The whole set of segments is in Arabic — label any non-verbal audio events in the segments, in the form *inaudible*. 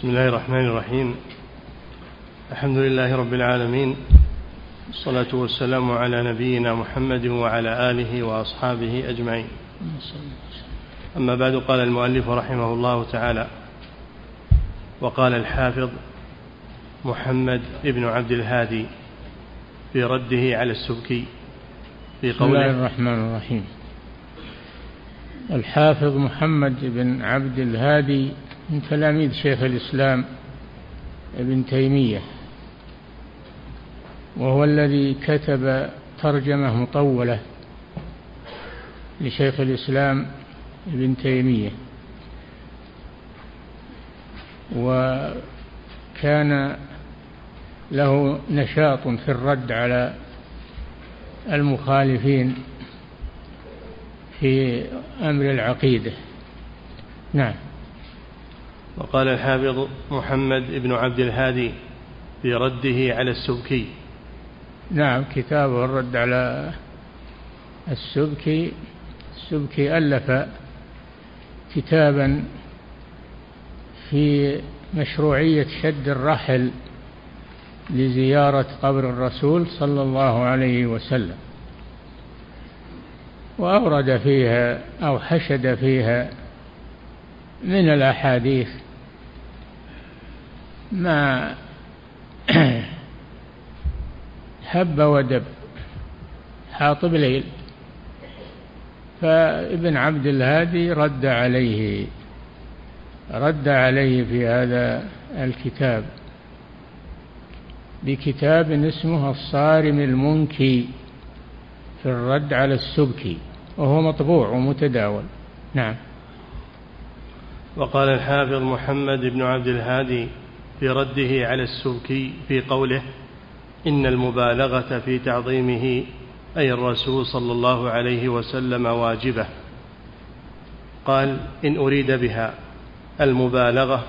بسم الله الرحمن الرحيم. الحمد لله رب العالمين. والصلاة والسلام على نبينا محمد وعلى آله وأصحابه أجمعين. أما بعد قال المؤلف رحمه الله تعالى وقال الحافظ محمد بن عبد الهادي في رده على السبكي في قوله بسم الله الرحمن الرحيم. الحافظ محمد بن عبد الهادي من تلاميذ شيخ الإسلام ابن تيمية وهو الذي كتب ترجمة مطولة لشيخ الإسلام ابن تيمية. وكان له نشاط في الرد على المخالفين في أمر العقيدة. نعم. وقال الحافظ محمد بن عبد الهادي في رده على السبكي. نعم كتابه الرد على السبكي. السبكي ألف كتابا في مشروعية شد الرحل لزيارة قبر الرسول صلى الله عليه وسلم. وأورد فيها أو حشد فيها من الأحاديث ما *clears throat* هب ودب حاطب ليل فابن عبد الهادي رد عليه رد عليه في هذا الكتاب بكتاب اسمه الصارم المنكي في الرد على السبكي وهو مطبوع ومتداول. نعم. وقال الحافظ محمد بن عبد الهادي في رده على السبكي في قوله إن المبالغة في تعظيمه أي الرسول صلى الله عليه وسلم واجبة. قال إن أريد بها المبالغة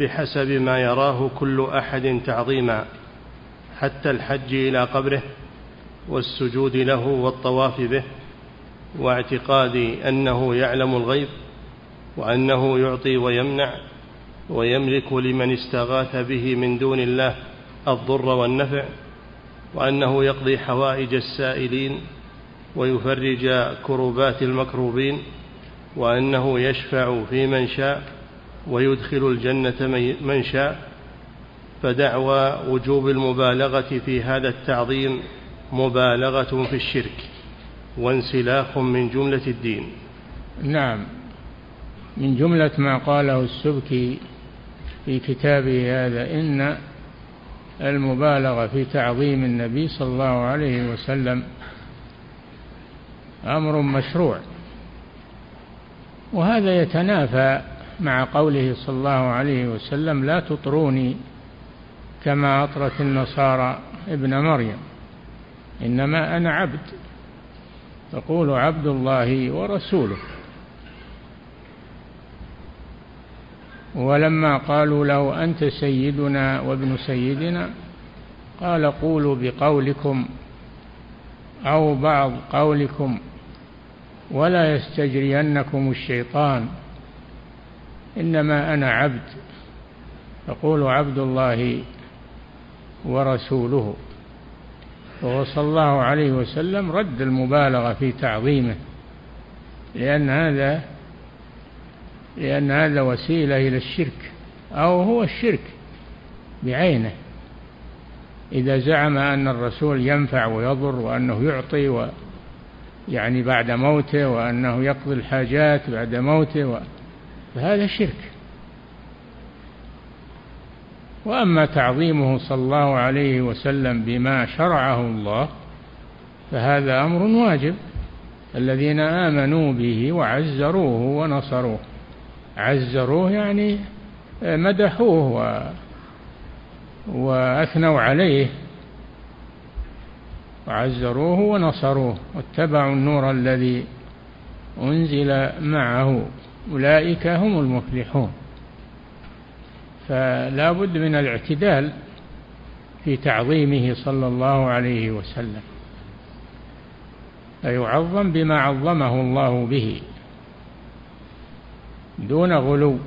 بحسب ما يراه كل أحد تعظيما حتى الحج إلى قبره والسجود له والطواف به واعتقاد أنه يعلم الغيب وأنه يعطي ويمنع ويملك لمن استغاث به من دون الله الضر والنفع وأنه يقضي حوائج السائلين ويفرج كربات المكروبين وأنه يشفع في من شاء ويدخل الجنة من شاء. فدعوى وجوب المبالغة في هذا التعظيم مبالغة في الشرك وانسلاخ من جملة الدين. نعم. من جملة ما قاله السبكي في كتابه هذا إن المبالغة في تعظيم النبي صلى الله عليه وسلم أمر مشروع. وهذا يتنافى مع قوله صلى الله عليه وسلم لا تطروني كما أطرت النصارى ابن مريم إنما أنا عبد تقول عبد الله ورسوله. ولما قالوا له أنت سيدنا وابن سيدنا؟ قال قولوا بقولكم أو بعض قولكم ولا يستجرينكم الشيطان. إنما أنا عبد فقولوا عبد الله ورسوله. وهو صلى الله عليه وسلم رد المبالغة في تعظيمه لأن هذا لأن هذا وسيلة إلى الشرك أو هو الشرك بعينه. إذا زعم أن الرسول ينفع ويضر وأنه يعطي و يعني بعد موته وأنه يقضي الحاجات بعد موته و... فهذا شرك. وأما تعظيمه صلى الله عليه وسلم بما شرعه الله فهذا أمر واجب. الذين آمنوا به وعزروه ونصروه. عزروه يعني مدحوه و وأثنوا عليه. وعزروه ونصروه واتبعوا النور الذي أنزل معه. أولئك هم المفلحون. فلا بد من الاعتدال في تعظيمه صلى الله عليه وسلم. فيعظم بما عظمه الله به. دون غلو.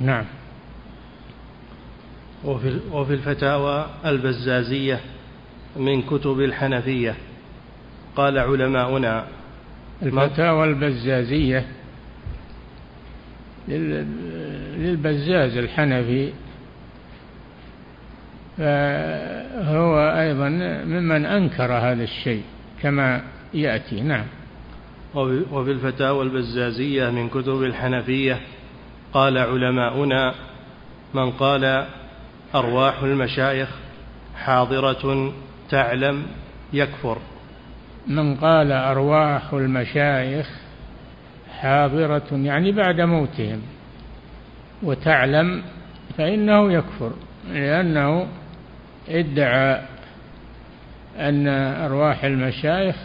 نعم. وفي, وفي الفتاوى البزازية من كتب الحنفية. قال علماؤنا الفتاوى البزازية للبزاز الحنفي فهو أيضا ممن أنكر هذا الشيء كما يأتي. نعم. وفي الفتاوى البزازية من كتب الحنفية قال علماؤنا من قال أرواح المشايخ حاضرة تعلم يكفر. من قال أرواح المشايخ حاضرة يعني بعد موتهم وتعلم فإنه يكفر لأنه ادعى أن أرواح المشايخ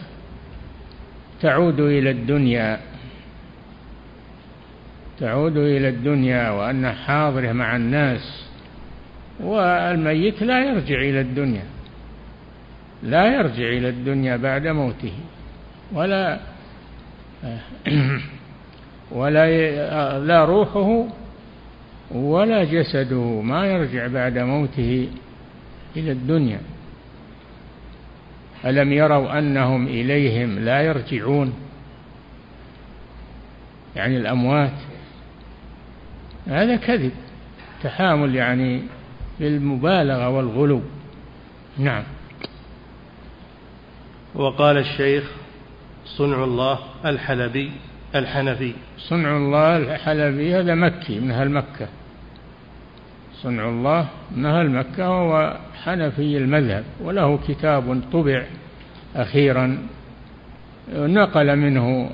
تعود إلى الدنيا تعود إلى الدنيا وأن حاضره مع الناس والميت لا يرجع إلى الدنيا لا يرجع إلى الدنيا بعد موته ولا *clears throat* ولا لا روحه ولا جسده ما يرجع بعد موته إلى الدنيا. ألم يروا أنهم إليهم لا يرجعون؟ يعني الأموات. هذا كذب تحامل يعني بالمبالغة والغلو. نعم. وقال الشيخ صنع الله الحلبي الحنفي. صنع الله الحلبي هذا مكي من أهل مكة. صنع الله أهل مكة وهو حنفي المذهب وله كتاب طبع أخيرا نقل منه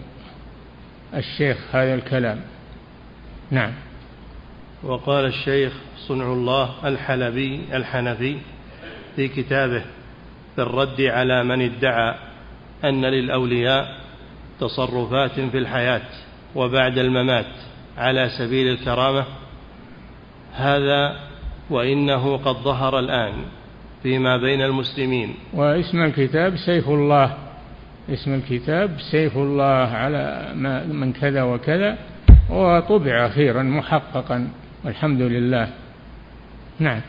الشيخ هذا الكلام. نعم. وقال الشيخ صنع الله الحلبي الحنفي في كتابه في الرد على من ادعى أن للأولياء تصرفات في الحياة وبعد الممات على سبيل الكرامة هذا وإنه قد ظهر الآن فيما بين المسلمين. واسم الكتاب سيف الله. اسم الكتاب سيف الله على من كذا وكذا وطبع أخيرا محققا والحمد لله. نعم.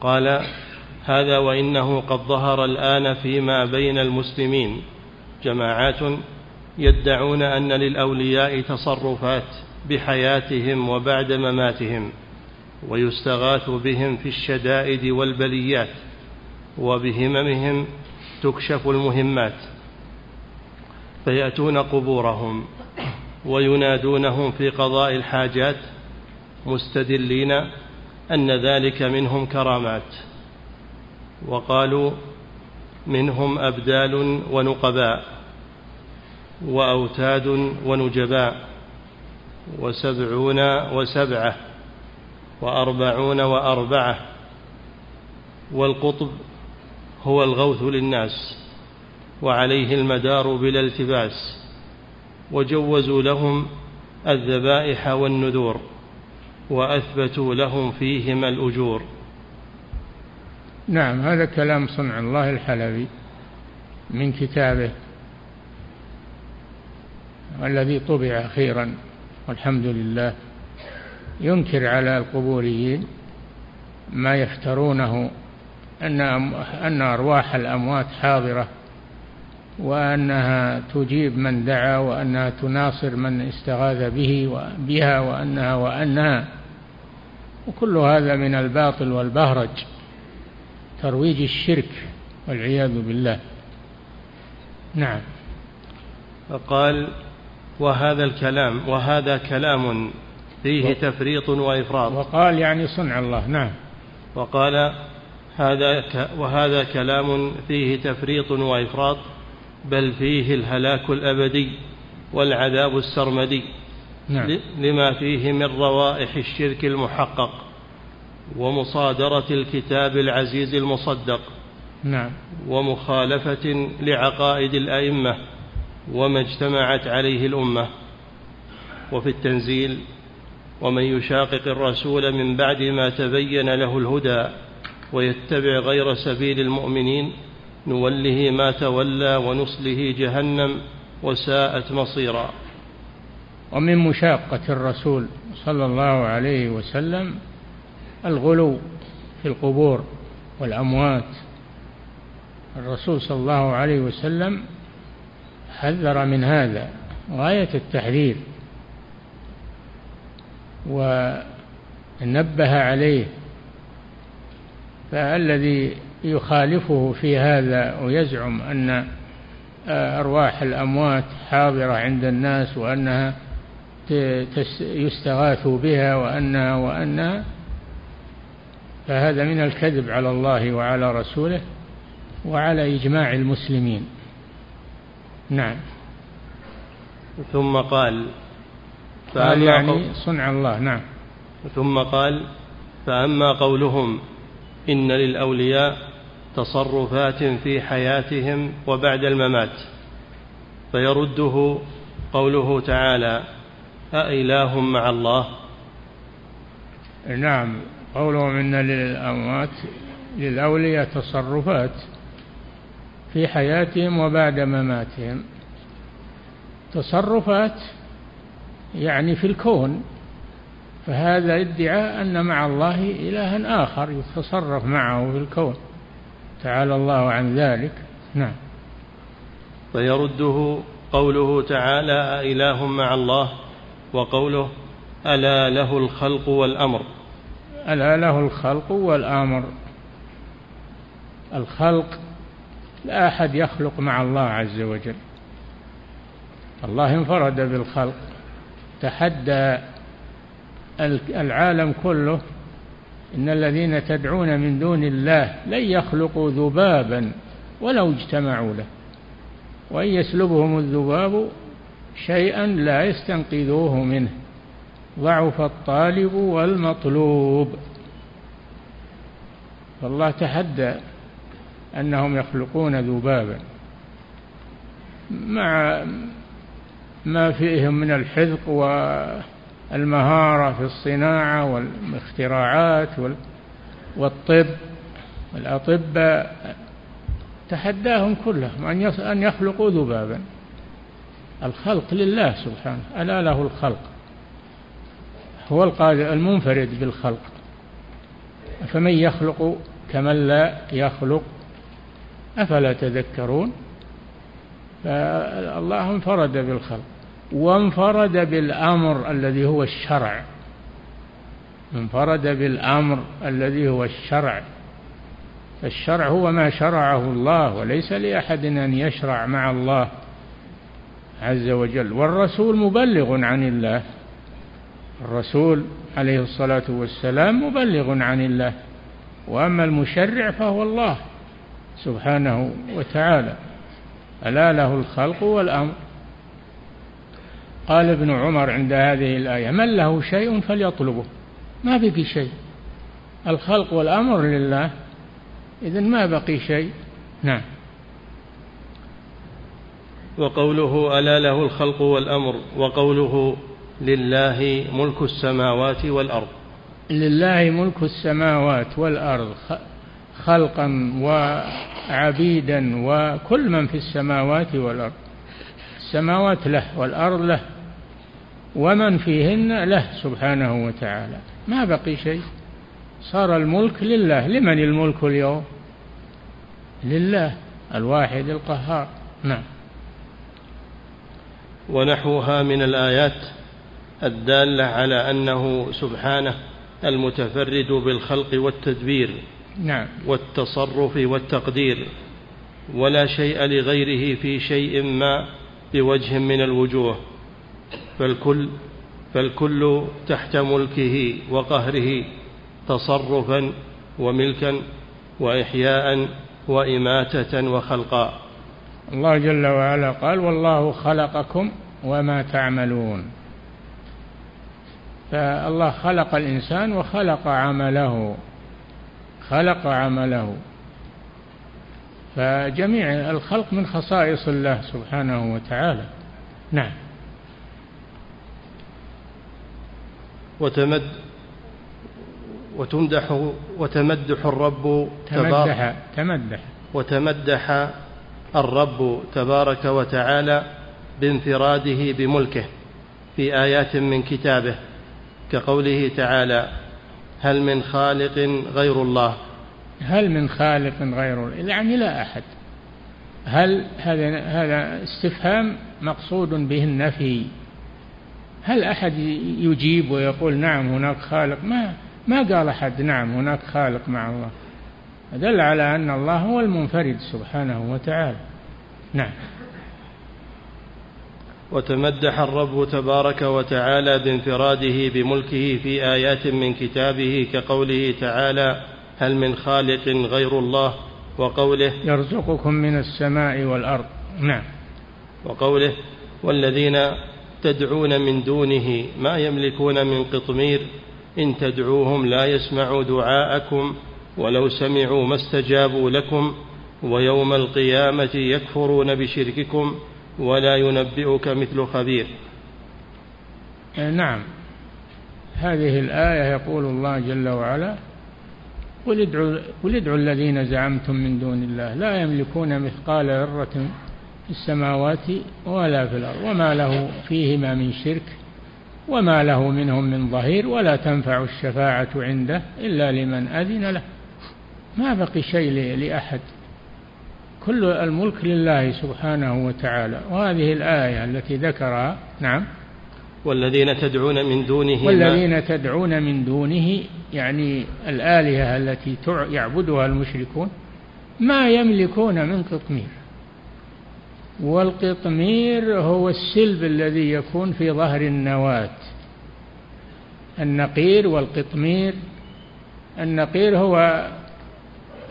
قال هذا وإنه قد ظهر الآن فيما بين المسلمين. جماعات يدعون أن للأولياء تصرفات. بحياتهم وبعد مماتهم ويستغاث بهم في الشدائد والبليات وبهممهم تكشف المهمات. فيأتون قبورهم وينادونهم في قضاء الحاجات مستدلين أن ذلك منهم كرامات. وقالوا منهم أبدال ونقباء وأوتاد ونجباء. وسبعون وسبعة وأربعون وأربعة والقطب هو الغوث للناس وعليه المدار بلا التباس وجوزوا لهم الذبائح والنذور وأثبتوا لهم فيهما الأجور. نعم هذا كلام صنع الله الحلبي من كتابه الذي طبع أخيرا. والحمد لله ينكر على القبوريين ما يفترونه أن أن أرواح الأموات حاضرة وأنها تجيب من دعا وأنها تناصر من استغاث به بها وأنها وأنها وكل هذا من الباطل والبهرج ترويج الشرك والعياذ بالله. نعم. فقال وهذا الكلام وهذا كلام فيه تفريط وإفراط. وقال يعني صنع الله نعم. وقال هذا وهذا كلام فيه تفريط وإفراط بل فيه الهلاك الأبدي والعذاب السرمدي. نعم. لما فيه من روائح الشرك المحقق ومصادرة الكتاب العزيز المصدق. نعم. ومخالفة لعقائد الأئمة. وما اجتمعت عليه الأمة. وفي التنزيل ومن يشاقق الرسول من بعد ما تبين له الهدى ويتبع غير سبيل المؤمنين نوله ما تولى ونصله جهنم وساءت مصيرا. ومن مشاقة الرسول صلى الله عليه وسلم الغلو في القبور والأموات. الرسول صلى الله عليه وسلم حذر من هذا غاية التحذير ونبه عليه فالذي يخالفه في هذا ويزعم أن أرواح الأموات حاضرة عند الناس وأنها يستغاث بها وأنها وأنها فهذا من الكذب على الله وعلى رسوله وعلى إجماع المسلمين نعم. ثم قال قال يعني صنع الله نعم. ثم قال فأما قولهم إن للأولياء تصرفات في حياتهم وبعد الممات. فيرده قوله تعالى أإله مع الله؟ نعم. قولهم إن للأموات للأولياء تصرفات في حياتهم وبعد مماتهم. تصرفات يعني في الكون فهذا ادعاء أن مع الله إلها آخر يتصرف معه في الكون. تعالى الله عن ذلك. نعم. فيرده قوله تعالى إله مع الله؟ وقوله ألا له الخلق والأمر. ألا له الخلق والأمر. الخلق لا أحد يخلق مع الله عز وجل. الله انفرد بالخلق تحدى العالم كله إن الذين تدعون من دون الله لن يخلقوا ذبابا ولو اجتمعوا له. وإن يسلبهم الذباب شيئا لا يستنقذوه منه. ضعف الطالب والمطلوب. فالله تحدى أنهم يخلقون ذبابا مع ما فيهم من الحذق والمهارة في الصناعة والاختراعات والطب والأطباء تحداهم كلهم أن يخلقوا ذبابا الخلق لله سبحانه ألا له الخلق؟ هو القادر المنفرد بالخلق. فمن يخلق كمن لا يخلق أفلا تذكرون؟ فالله انفرد بالخلق وانفرد بالأمر الذي هو الشرع. انفرد بالأمر الذي هو الشرع. الشرع هو ما شرعه الله وليس لأحد أن يشرع مع الله عز وجل. والرسول مبلغ عن الله. الرسول عليه الصلاة والسلام مبلغ عن الله. وأما المشرع فهو الله. سبحانه وتعالى. ألا له الخلق والأمر. قال ابن عمر عند هذه الآية من له شيء فليطلبه. ما بقي شيء. الخلق والأمر لله. إذا ما بقي شيء. نعم. وقوله ألا له الخلق والأمر وقوله لله ملك السماوات والأرض. لله ملك السماوات والأرض. خلقا وعبيدا وكل من في السماوات والأرض. السماوات له والأرض له ومن فيهن له سبحانه وتعالى. ما بقي شيء. صار الملك لله. لمن الملك اليوم؟ لله الواحد القهار. نعم. ونحوها من الآيات الدالة على أنه سبحانه المتفرد بالخلق والتدبير. نعم. والتصرف والتقدير ولا شيء لغيره في شيء ما بوجه من الوجوه فالكل فالكل تحت ملكه وقهره تصرفا وملكا وإحياء وإماتة وخلقا. الله جل وعلا قال والله خلقكم وما تعملون. فالله خلق الإنسان وخلق عمله. خلق عمله. فجميع الخلق من خصائص الله سبحانه وتعالى. نعم. وتمد وتمدح وتمدح الرب تمدح تمدح. وتمدح الرب تبارك وتعالى بانفراده بملكه في آيات من كتابه كقوله تعالى هل من خالق غير الله؟ هل من خالق غير الله؟ يعني لا أحد. هل هذا هذا استفهام مقصود به النفي؟ هل أحد يجيب ويقول نعم هناك خالق؟ ما ما قال أحد نعم هناك خالق مع الله. دل على أن الله هو المنفرد سبحانه وتعالى. نعم. وتمدح الرب تبارك وتعالى بانفراده بملكه في آيات من كتابه كقوله تعالى هل من خالق غير الله؟ وقوله يرزقكم من السماء والأرض. نعم. وقوله والذين تدعون من دونه ما يملكون من قطمير إن تدعوهم لا يسمعوا دعاءكم ولو سمعوا ما استجابوا لكم ويوم القيامة يكفرون بشرككم ولا ينبئك مثل خبير. نعم. هذه الآية يقول الله جل وعلا قل ادعوا, قل ادعوا الذين زعمتم من دون الله لا يملكون مثقال ذرة في السماوات ولا في الأرض وما له فيهما من شرك وما له منهم من ظهير ولا تنفع الشفاعة عنده إلا لمن أذن له. ما بقي شيء لأحد. كل الملك لله سبحانه وتعالى. وهذه الآية التي ذكرها نعم. والذين تدعون من دونه والذين تدعون من دونه يعني الآلهة التي يعبدها المشركون ما يملكون من قطمير. والقطمير هو السلب الذي يكون في ظهر النواة. النقير والقطمير. النقير هو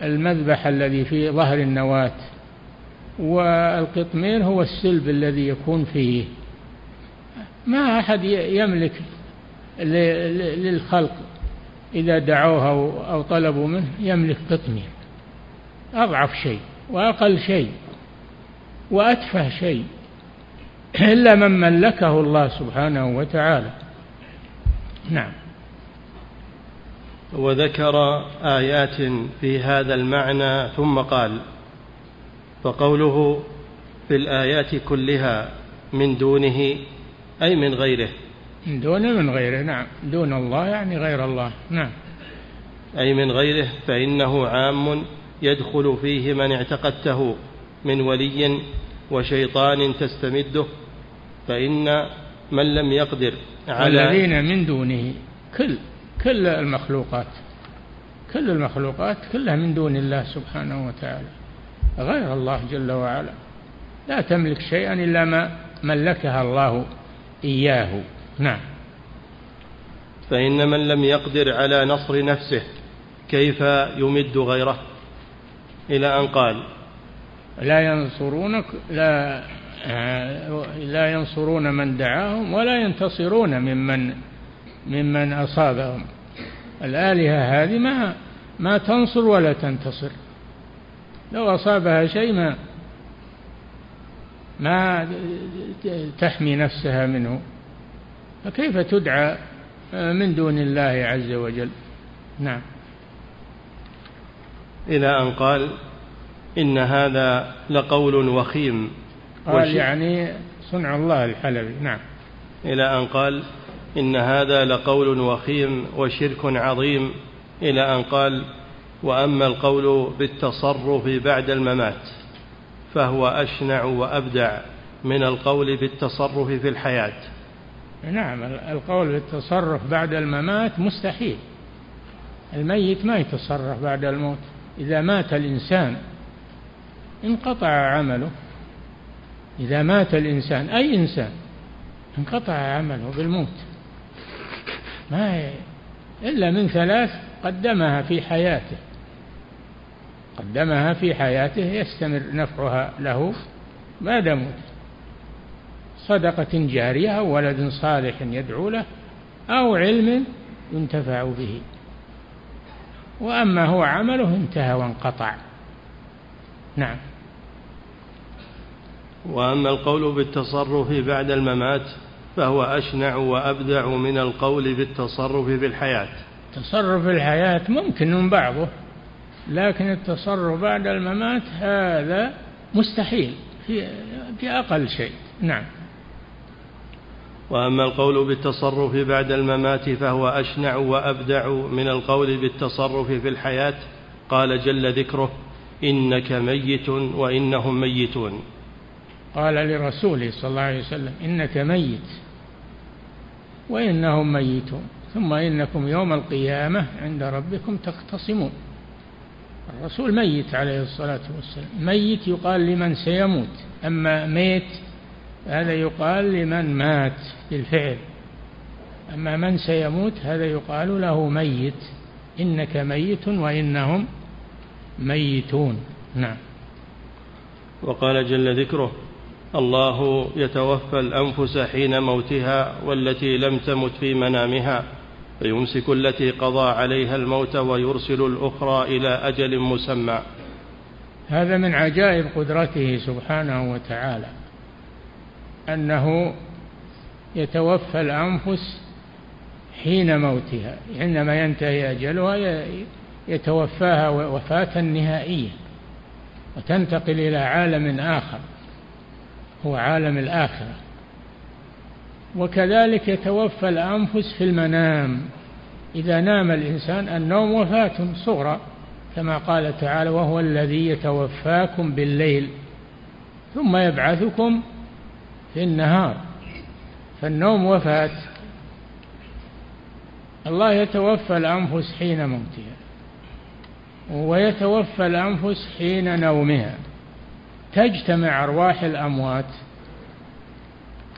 المذبح الذي في ظهر النواة والقطمير هو السلب الذي يكون فيه. ما أحد يملك للخلق إذا دعوه أو طلبوا منه يملك قطمير. أضعف شيء وأقل شيء وأتفه شيء إلا من ملكه الله سبحانه وتعالى. نعم. وذكر آيات في هذا المعنى ثم قال فقوله في الآيات كلها من دونه أي من غيره؟ من دونه من غيره نعم. دون الله يعني غير الله نعم. أي من غيره فإنه عام يدخل فيه من اعتقدته من ولي وشيطان تستمده فإن من لم يقدر على الذين من دونه كل كل المخلوقات كل المخلوقات كلها من دون الله سبحانه وتعالى غير الله جل وعلا. لا تملك شيئا إلا ما ملكها الله إياه. نعم. فإن من لم يقدر على نصر نفسه كيف يمد غيره؟ إلى أن قال لا ينصرونك لا لا ينصرون من دعاهم ولا ينتصرون ممن ممن أصابهم. الآلهة هذه ما ما تنصر ولا تنتصر. لو أصابها شيء ما ما تحمي نفسها منه. فكيف تدعى من دون الله عز وجل؟ نعم. إلى أن قال إن هذا لقول وخيم. قال يعني صنع الله الحلبي. نعم. إلى أن قال إن هذا لقول وخيم وشرك عظيم إلى أن قال وأما القول بالتصرف بعد الممات فهو أشنع وأبدع من القول بالتصرف في الحياة. نعم القول بالتصرف بعد الممات مستحيل. الميت ما يتصرف بعد الموت. إذا مات الإنسان انقطع عمله. إذا مات الإنسان أي إنسان انقطع عمله بالموت. ما إلا من ثلاث قدمها في حياته. قدمها في حياته يستمر نفعها له بعد موته صدقة جارية أو ولد صالح يدعو له أو علم ينتفع به. وأما هو عمله انتهى وانقطع. نعم. وأما القول بالتصرف بعد الممات فهو أشنع وأبدع من القول بالتصرف في الحياة تصرف الحياة ممكن من بعضه لكن التصرف بعد الممات هذا مستحيل في, في أقل شيء. نعم. وأما القول بالتصرف بعد الممات فهو أشنع وأبدع من القول بالتصرف في الحياة. قال جل ذكره إنك ميت وإنهم ميتون. قال لرسوله صلى الله عليه وسلم إنك ميت وإنهم ميتون ثم إنكم يوم القيامة عند ربكم تختصمون. الرسول ميت عليه الصلاة والسلام. ميت يقال لمن سيموت أما ميت هذا يقال لمن مات بالفعل. أما من سيموت هذا يقال له ميت. إنك ميت وإنهم ميتون. نعم. وقال جل ذكره الله يتوفى الأنفس حين موتها والتي لم تمت في منامها فيمسك التي قضى عليها الموت ويرسل الأخرى إلى أجل مسمى. هذا من عجائب قدرته سبحانه وتعالى أنه يتوفى الأنفس حين موتها عندما ينتهي أجلها يتوفاها وفاة نهائية وتنتقل إلى عالم آخر. هو عالم الآخرة. وكذلك يتوفى الأنفس في المنام. إذا نام الإنسان النوم وفاة صغرى كما قال تعالى وهو الذي يتوفاكم بالليل ثم يبعثكم في النهار. فالنوم وفاة. الله يتوفى الأنفس حين موتها ويتوفى الأنفس حين نومها. تجتمع أرواح الأموات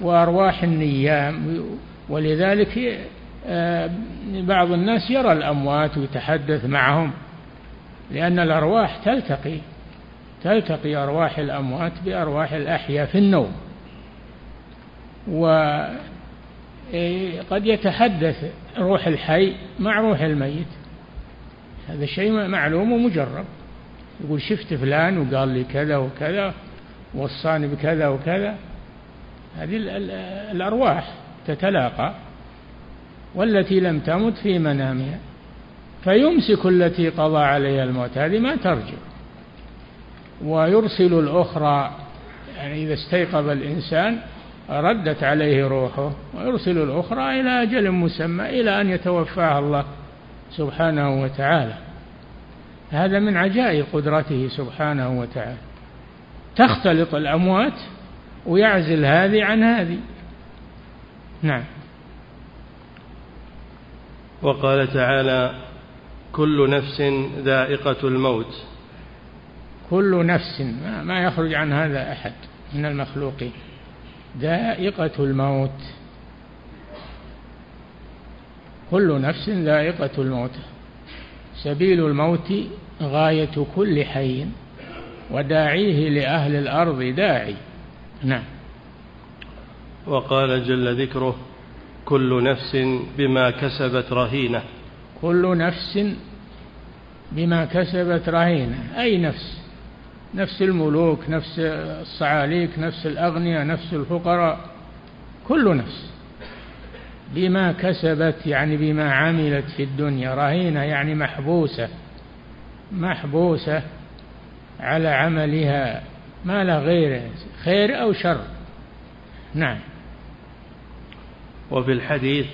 وأرواح النيام ولذلك آه، بعض الناس يرى الأموات ويتحدث معهم لأن الأرواح تلتقي تلتقي أرواح الأموات بأرواح الأحياء في النوم. وقد يتحدث روح الحي مع روح الميت. هذا شيء معلوم ومجرب. يقول شفت فلان وقال لي كذا وكذا وصاني بكذا وكذا. هذه الأرواح تتلاقى والتي لم تمت في منامها فيمسك التي قضى عليها الموت. هذه ما ترجع. ويرسل الأخرى يعني إذا استيقظ الإنسان ردت عليه روحه ويرسل الأخرى إلى أجل مسمى إلى أن يتوفاها الله سبحانه وتعالى. هذا من عجائب قدرته سبحانه وتعالى. تختلط الأموات ويعزل هذه عن هذه. نعم. وقال تعالى كل نفس ذائقة الموت. كل نفس ما يخرج عن هذا أحد من المخلوقين. ذائقة الموت. كل نفس ذائقة الموت. سبيل الموت غاية كل حي وداعيه لأهل الأرض داعي. نعم. وقال جل ذكره كل نفس بما كسبت رهينة. كل نفس بما كسبت رهينة. أي نفس؟ نفس الملوك نفس الصعاليك نفس الأغنياء نفس الفقراء. كل نفس بما كسبت يعني بما عملت في الدنيا. رهينة يعني محبوسة. محبوسة على عملها ما لا غيره خير أو شر. نعم. وفي الحديث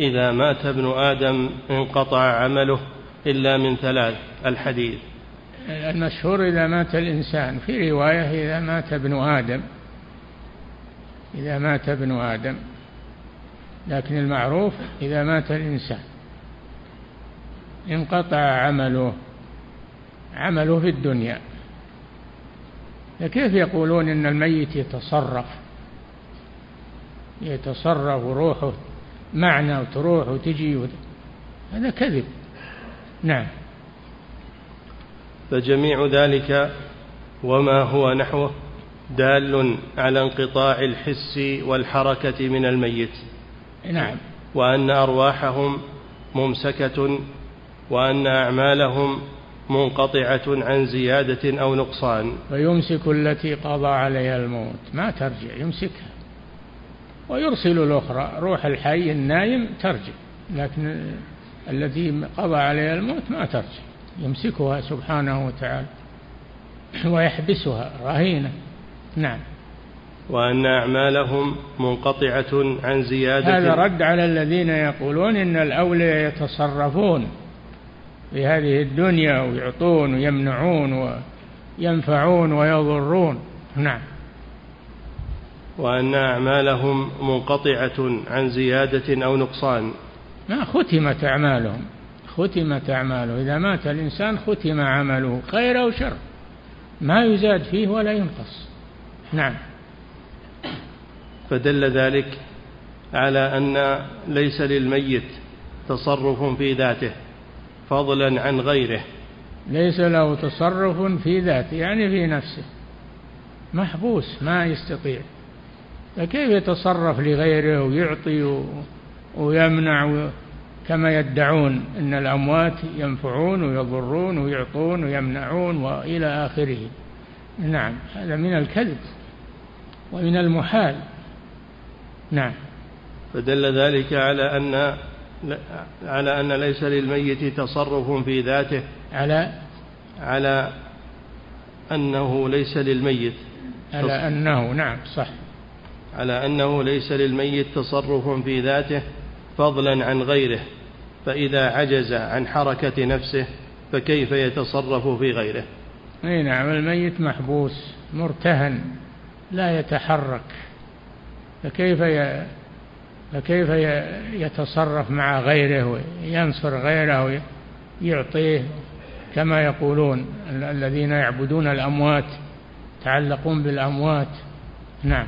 إذا مات ابن آدم انقطع عمله إلا من ثلاث الحديث. المشهور إذا مات الإنسان في رواية إذا مات ابن آدم. إذا مات ابن آدم. لكن المعروف إذا مات الإنسان. انقطع عمله. عمله في الدنيا. كيف يقولون إن الميت يتصرف؟ يتصرف روحه معنا وتروح وتجي هذا كذب. نعم. فجميع ذلك وما هو نحوه دال على انقطاع الحس والحركة من الميت. نعم. وأن أرواحهم ممسكة وأن أعمالهم منقطعة عن زيادة أو نقصان. ويمسك التي قضى عليها الموت. ما ترجع يمسكها. ويرسل الأخرى. روح الحي النايم ترجع. لكن التي قضى عليها الموت ما ترجع. يمسكها سبحانه وتعالى. *clears throat* ويحبسها. رهينة. نعم. وأن أعمالهم منقطعة عن زيادة. هذا رد على الذين يقولون إن الأولياء يتصرفون. في هذه الدنيا ويعطون ويمنعون وينفعون ويضرون. نعم. وأن أعمالهم منقطعة عن زيادة أو نقصان. ما ختمت أعمالهم. ختمت أعماله. إذا مات الإنسان ختم عمله خير أو شر. ما يزاد فيه ولا ينقص. نعم. فدل ذلك على أن ليس للميت تصرف في ذاته. فضلا عن غيره. ليس له تصرف في ذاته يعني في نفسه. محبوس ما يستطيع. فكيف يتصرف لغيره ويعطي ويمنع كما يدعون إن الأموات ينفعون ويضرون ويعطون ويمنعون وإلى آخره. نعم هذا من الكذب ومن المحال. نعم. فدل ذلك على أن على أن ليس للميت تصرف في ذاته. على؟ على أنه ليس للميت على أنه نعم صح. على أنه ليس للميت تصرف في ذاته فضلا عن غيره فإذا عجز عن حركة نفسه فكيف يتصرف في غيره؟ أي نعم الميت محبوس مرتهن لا يتحرك فكيف ي... فكيف يتصرف مع غيره وينصر غيره ويعطيه كما يقولون الذين يعبدون الأموات يتعلقون بالأموات. نعم.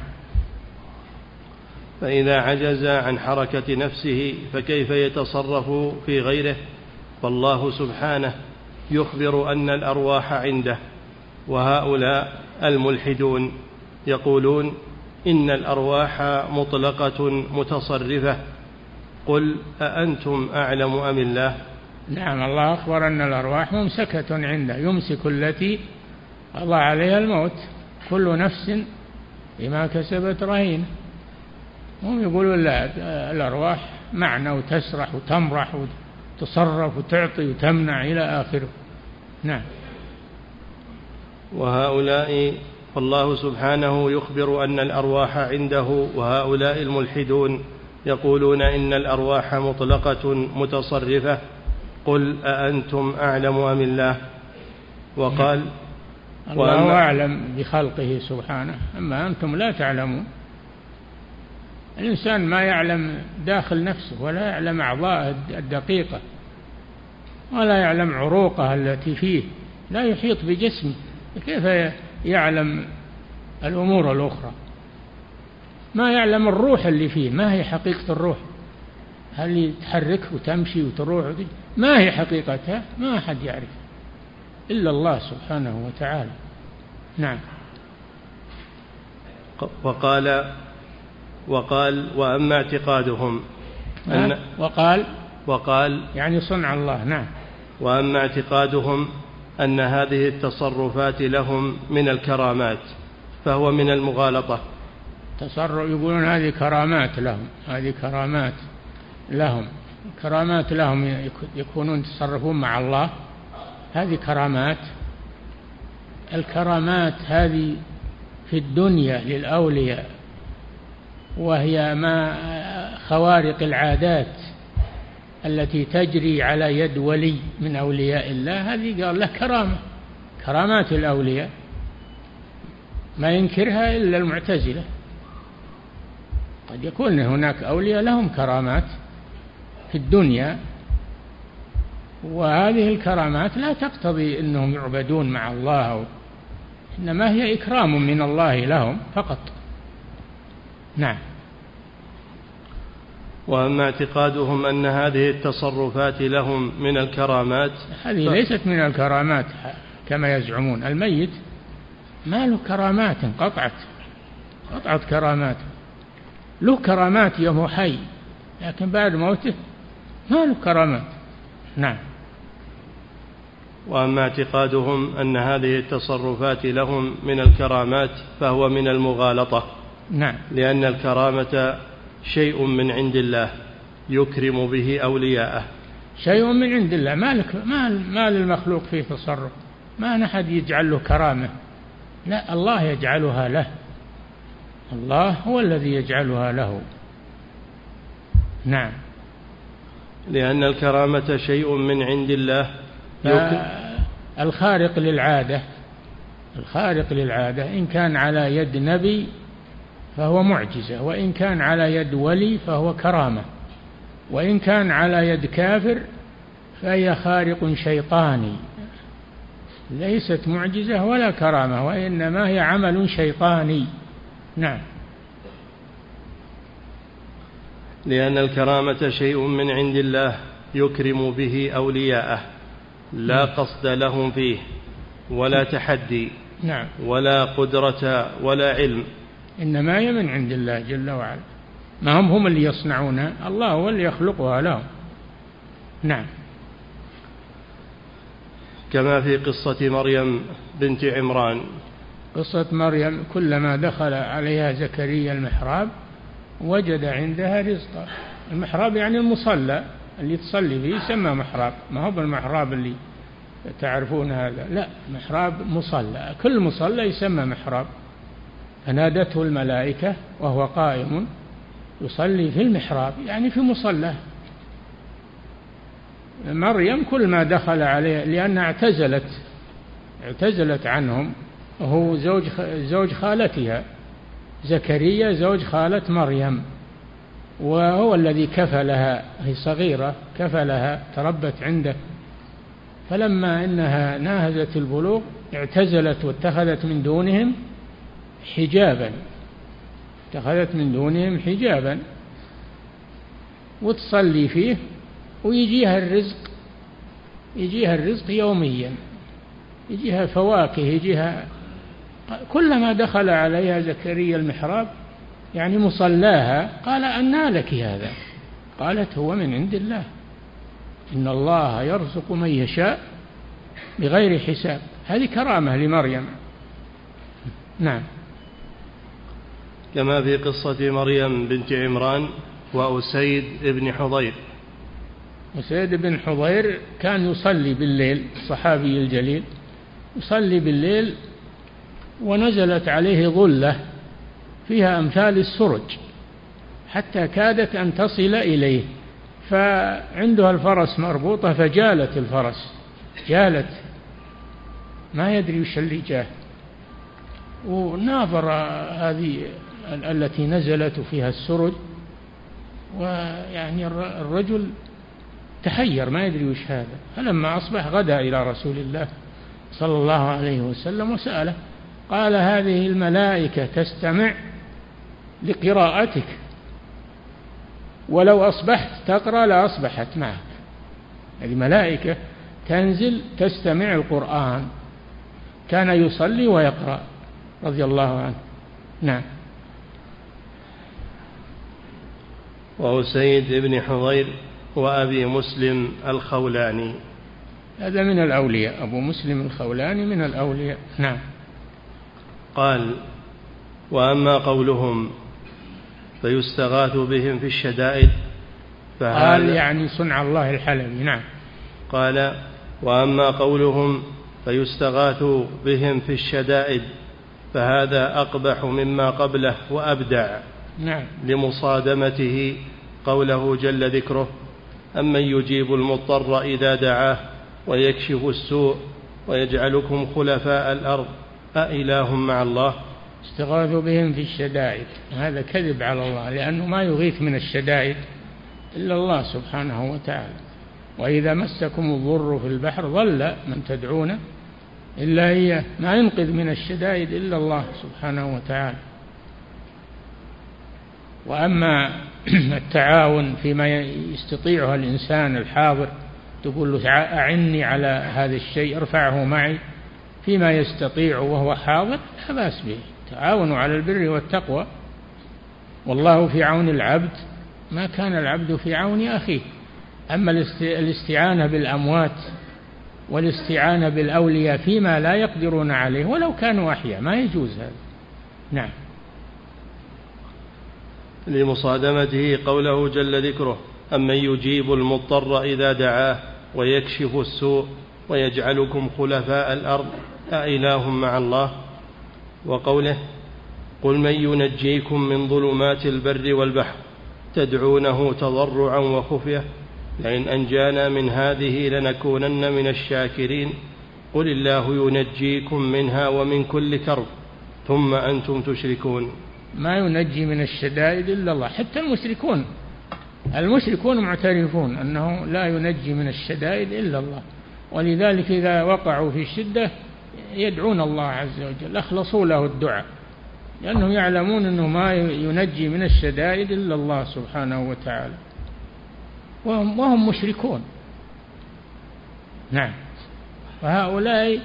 فإذا عجز عن حركة نفسه فكيف يتصرف في غيره؟ فالله سبحانه يخبر أن الأرواح عنده وهؤلاء الملحدون يقولون إن الأرواح مطلقة متصرفة. قل أأنتم أعلم أم الله؟ نعم الله أخبر أن الأرواح ممسكة عنده يمسك التي قضى عليها الموت. كل نفس بما كسبت رهينه هم يقولون لا الأرواح معنى وتسرح وتمرح وتصرف وتعطي وتمنع إلى آخره. نعم. وهؤلاء فالله سبحانه يخبر أن الأرواح عنده وهؤلاء الملحدون يقولون إن الأرواح مطلقة متصرفة قل أأنتم أعلم أم الله؟ وقال الله أعلم بخلقه سبحانه أما أنتم لا تعلمون. الإنسان ما يعلم داخل نفسه ولا يعلم أعضاءه الدقيقة ولا يعلم عروقه التي فيه لا يحيط بجسمه. كيف يعلم الأمور الأخرى. ما يعلم الروح اللي فيه ما هي حقيقة الروح؟ هل تحرك وتمشي وتروح؟ ما هي حقيقتها؟ ما أحد يعرف. إلا الله سبحانه وتعالى. نعم. وقال وقال وأما اعتقادهم أن وقال؟ وقال يعني صنع الله. نعم. وأما اعتقادهم أن هذه التصرفات لهم من الكرامات فهو من المغالطة. تصرف يقولون هذه كرامات لهم هذه كرامات لهم كرامات لهم يكونون يتصرفون مع الله. هذه كرامات. الكرامات هذه في الدنيا للأولياء وهي ما خوارق العادات. التي تجري على يد ولي من أولياء الله هذه قال له كرامة. كرامات الأولياء. ما ينكرها إلا المعتزلة. قد يكون هناك أولياء لهم كرامات في الدنيا وهذه الكرامات لا تقتضي أنهم يعبدون مع الله إنما هي إكرام من الله لهم فقط. نعم. وأما اعتقادهم أن هذه التصرفات لهم من الكرامات هذه ف... ليست من الكرامات كما يزعمون. الميت ما له كرامات انقطعت قطعت كراماته له كرامات يوم حي لكن بعد موته ما له كرامات. نعم. وأما اعتقادهم أن هذه التصرفات لهم من الكرامات فهو من المغالطة. نعم. لأن الكرامة شيء من عند الله يكرم به أولياءه. شيء من عند الله. ما لك ما, ما للمخلوق فيه تصرف. ما أحد يجعل له كرامة. لا الله يجعلها له. الله هو الذي يجعلها له. نعم. لأن الكرامة شيء من عند الله الخارق للعادة. الخارق للعادة. إن كان على يد نبي فهو معجزة وإن كان على يد ولي فهو كرامة وإن كان على يد كافر فهي خارق شيطاني. ليست معجزة ولا كرامة وإنما هي عمل شيطاني. نعم. لأن الكرامة شيء من عند الله يكرم به أولياءه لا نعم. قصد لهم فيه ولا تحدي نعم. ولا قدرة ولا علم. إنما هي من عند الله جل وعلا. ما هم هم اللي يصنعونها الله هو اللي يخلقها لهم. نعم. كما في قصة مريم بنت عمران. قصة مريم كلما دخل عليها زكريا المحراب وجد عندها رزقا. المحراب يعني المصلى اللي تصلي فيه يسمى محراب. ما هو بالمحراب اللي تعرفون هذا. لا محراب مصلى. كل مصلى يسمى محراب. فنادته الملائكة وهو قائم يصلي في المحراب يعني في مصلاه مريم كل ما دخل عليه لأنها اعتزلت اعتزلت عنهم وهو زوج زوج خالتها زكريا زوج خالة مريم وهو الذي كفلها هي صغيرة كفلها تربت عنده. فلما إنها ناهزت البلوغ اعتزلت واتخذت من دونهم حجابا. اتخذت من دونهم حجابا. وتصلي فيه ويجيها الرزق يجيها الرزق يوميا. يجيها فواكه يجيها كلما دخل عليها زكريا المحراب يعني مصلاها قال أنى لك هذا. قالت هو من عند الله. إن الله يرزق من يشاء بغير حساب. هذه كرامة لمريم. نعم. كما في قصة مريم بنت عمران وأسيد بن حضير. أسيد بن حضير كان يصلي بالليل الصحابي الجليل يصلي بالليل ونزلت عليه ظلة فيها أمثال السرج حتى كادت أن تصل إليه. فعندها الفرس مربوطة فجالت الفرس جالت ما يدري وش اللي جاه وناظر هذه التي نزلت فيها السرج ويعني الرجل تحير ما يدري وش هذا. فلما أصبح غدا إلى رسول الله صلى الله عليه وسلم وسأله قال هذه الملائكة تستمع لقراءتك. ولو أصبحت تقرأ لأصبحت معك. هذه ملائكة تنزل تستمع القرآن كان يصلي ويقرأ رضي الله عنه. نعم. وأسيد بن حضير وأبي مسلم الخولاني. هذا من الأولياء. أبو مسلم الخولاني من الأولياء. نعم. قال وأما قولهم فيستغاث بهم في الشدائد قال يعني صنع الله الحلبي. نعم. قال وأما قولهم فيستغاث بهم في الشدائد فهذا أقبح مما قبله وأبدع نعم. لمصادمته قوله جل ذكره أمن يجيب المضطر إذا دعاه ويكشف السوء ويجعلكم خلفاء الأرض أإله مع الله؟ استغاثوا بهم في الشدائد. هذا كذب على الله لأنه ما يغيث من الشدائد إلا الله سبحانه وتعالى. وإذا مسكم الضر في البحر ضل من تدعون إلا إياه ما ينقذ من الشدائد إلا الله سبحانه وتعالى. وأما *clears throat* التعاون فيما يستطيعه الإنسان الحاضر تقول له أعني على هذا الشيء ارفعه معي. فيما يستطيع وهو حاضر لا بأس به. تعاونوا على البر والتقوى. والله في عون العبد ما كان العبد في عون أخيه. أما الاستعانة بالأموات والاستعانة بالأولياء فيما لا يقدرون عليه ولو كانوا أحياء ما يجوز هذا. نعم. لمصادمته قوله جل ذكره أمن يجيب المضطر إذا دعاه ويكشف السوء ويجعلكم خلفاء الأرض أإله مع الله. وقوله قل من ينجيكم من ظلمات البر والبحر تدعونه تضرعا وخفيه لئن انجانا من هذه لنكونن من الشاكرين. قل الله ينجيكم منها ومن كل كرب ثم أنتم تشركون. ما ينجي من الشدائد إلا الله. حتى المشركون المشركون معترفون أنه لا ينجي من الشدائد إلا الله. ولذلك إذا وقعوا في الشدة يدعون الله عز وجل أخلصوا له الدعاء لأنهم يعلمون أنه ما ينجي من الشدائد إلا الله سبحانه وتعالى. وهم, وهم مشركون. نعم. وهؤلاء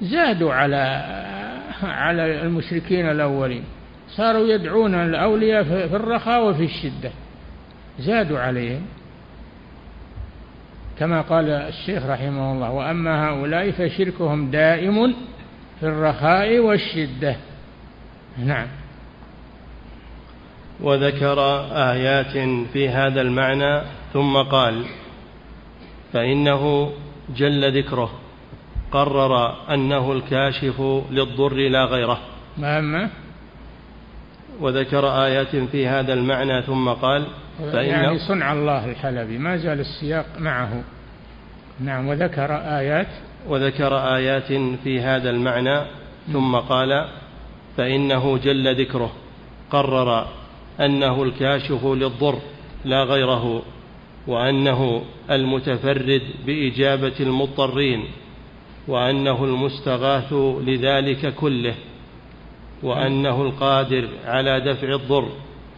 زادوا على على المشركين الأولين. صاروا يدعون الأولياء في الرخاء وفي الشدة. زادوا عليهم. كما قال الشيخ رحمه الله وأما هؤلاء فشركهم دائم في الرخاء والشدة. نعم. وذكر آيات في هذا المعنى ثم قال فإنه جل ذكره. قرر أنه الكاشف للضر لا غيره. ما وذكر آيات في هذا المعنى ثم قال فإنه يعني صنع الله الحلبي ما زال السياق معه. نعم وذكر آيات. وذكر آيات في هذا المعنى ثم قال فإنه جل ذكره قرر أنه الكاشف للضر لا غيره وأنه المتفرد بإجابة المضطرين وأنه المستغاث لذلك كله. وأنه القادر على دفع الضر.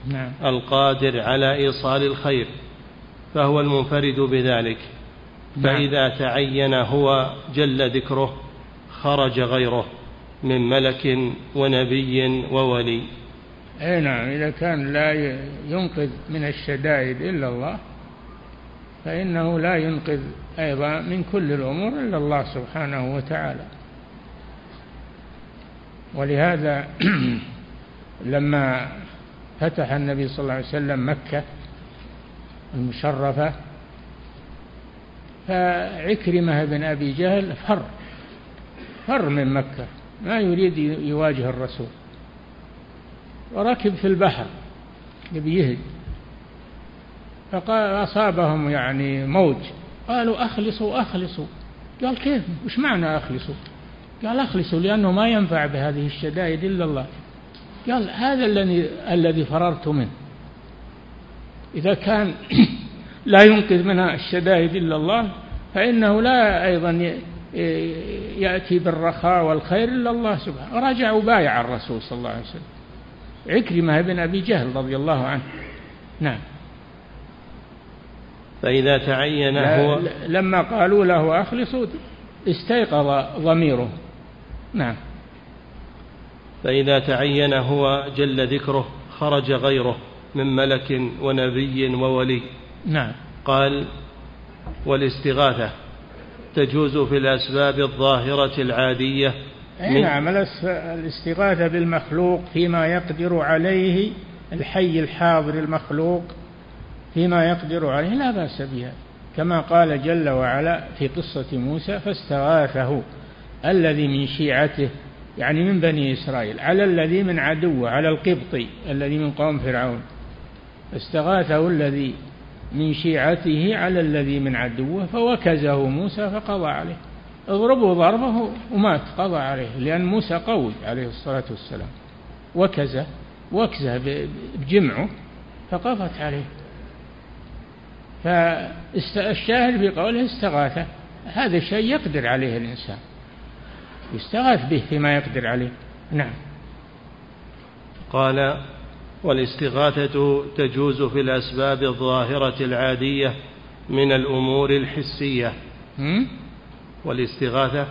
نعم. القادر على إيصال الخير. فهو المنفرد بذلك. نعم. فإذا تعين هو جل ذكره خرج غيره من ملك ونبي وولي. أي نعم. إذا كان لا ينقذ من الشدائد إلا الله فإنه لا ينقذ أيضا من كل الأمور إلا الله سبحانه وتعالى. ولهذا *clears throat* لما فتح النبي صلى الله عليه وسلم مكة المشرفة فعكرمة بن أبي جهل فر فر من مكة ما يريد يواجه الرسول وركب في البحر يبي يهد فقال أصابهم يعني موج قالوا أخلصوا أخلصوا قال كيف؟ وش معنى أخلصوا؟ قال أخلصوا لأنه ما ينفع بهذه الشدائد إلا الله. قال هذا الذي الذي فررت منه. إذا كان *clears throat* لا ينقذ منها الشدائد إلا الله فإنه لا أيضا يأتي بالرخاء والخير إلا الله سبحانه. رجع وبايع الرسول صلى الله عليه وسلم. عكرمة بن أبي جهل رضي الله عنه. نعم. فإذا تعين هو لما قالوا له أخلصوا استيقظ ضميره. نعم. فإذا تعين هو جل ذكره خرج غيره من ملك ونبي وولي. نعم. قال والاستغاثة تجوز في الأسباب الظاهرة العادية نعم الاستغاثة بالمخلوق فيما يقدر عليه الحي الحاضر المخلوق فيما يقدر عليه لا بأس بها. كما قال جل وعلا في قصة موسى فاستغاثه. الذي من شيعته يعني من بني إسرائيل على الذي من عدوه على القبطي الذي من قوم فرعون. فاستغاثه الذي من شيعته على الذي من عدوه فوكزه موسى فقضى عليه. اضربوا ضربه ومات قضى عليه لأن موسى قوي عليه الصلاة والسلام. وكزه وكزه بجمعه فقضت عليه. فالشاهد في قوله استغاثة هذا شيء يقدر عليه الإنسان. يستغاث به فيما يقدر عليه. نعم. قال والاستغاثة تجوز في الأسباب الظاهرة العادية من الأمور الحسية. والاستغاثة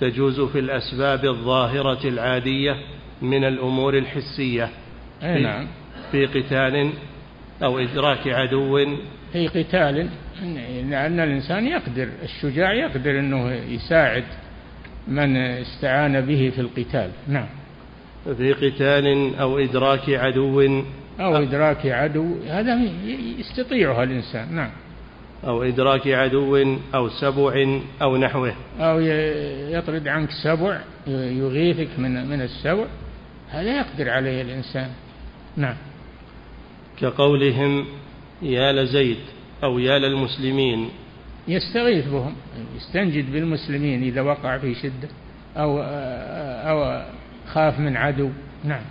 تجوز في الأسباب الظاهرة العادية من الأمور الحسية. أي نعم. في قتال أو إدراك عدو. في قتال لأن الإنسان يقدر الشجاع يقدر أنه يساعد من استعان به في القتال. نعم. في قتال أو إدراك عدو. أو إدراك عدو هذا يستطيعها الإنسان. نعم. أو إدراك عدو أو سبع أو نحوه. أو يطرد عنك سبع يغيثك من من السبع هذا يقدر عليه الإنسان. نعم. كقولهم يا لزيد أو يا للمسلمين يستغيث بهم يستنجد بالمسلمين إذا وقع في شدة أو أو خاف من عدو. نعم.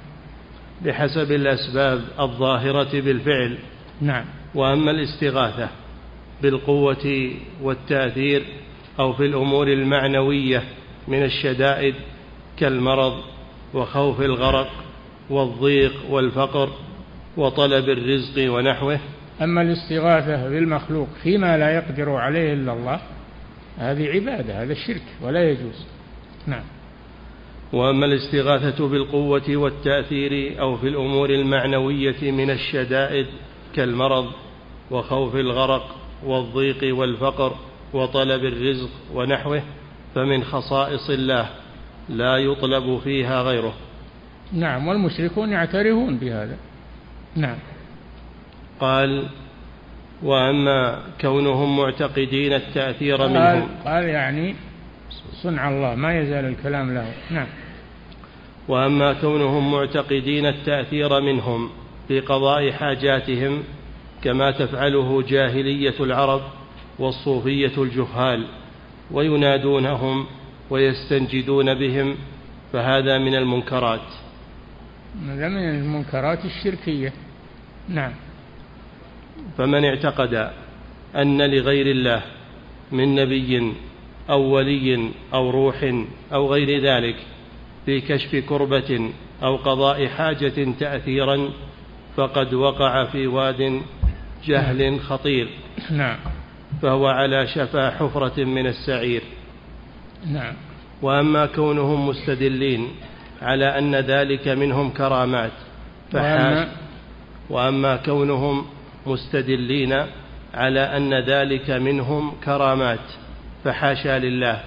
بحسب الأسباب الظاهرة بالفعل. نعم. وأما الاستغاثة بالقوة والتأثير أو في الأمور المعنوية من الشدائد كالمرض وخوف الغرق والضيق والفقر وطلب الرزق ونحوه أما الاستغاثة بالمخلوق فيما لا يقدر عليه إلا الله هذه عبادة هذا الشرك ولا يجوز. نعم. وأما الاستغاثة بالقوة والتأثير أو في الأمور المعنوية من الشدائد كالمرض وخوف الغرق والضيق والفقر وطلب الرزق ونحوه فمن خصائص الله لا يطلب فيها غيره. نعم والمشركون يعترفون بهذا. نعم. قال وأما كونهم معتقدين التأثير قال منهم. قال يعني صنع الله ما يزال الكلام له. نعم. وأما كونهم معتقدين التأثير منهم في قضاء حاجاتهم كما تفعله جاهلية العرب والصوفية الجهال وينادونهم ويستنجدون بهم فهذا من المنكرات. هذا من المنكرات الشركية. نعم. فمن اعتقد أن لغير الله من نبي أو ولي أو روح أو غير ذلك في كشف كربة أو قضاء حاجة تاثيرا فقد وقع في واد جهل خطير. نعم. فهو على شفا حفرة من السعير. نعم. وأما كونهم مستدلين على أن ذلك منهم كرامات فحاش وأما وأما كونهم مستدلين على أن ذلك منهم كرامات فحاشا لله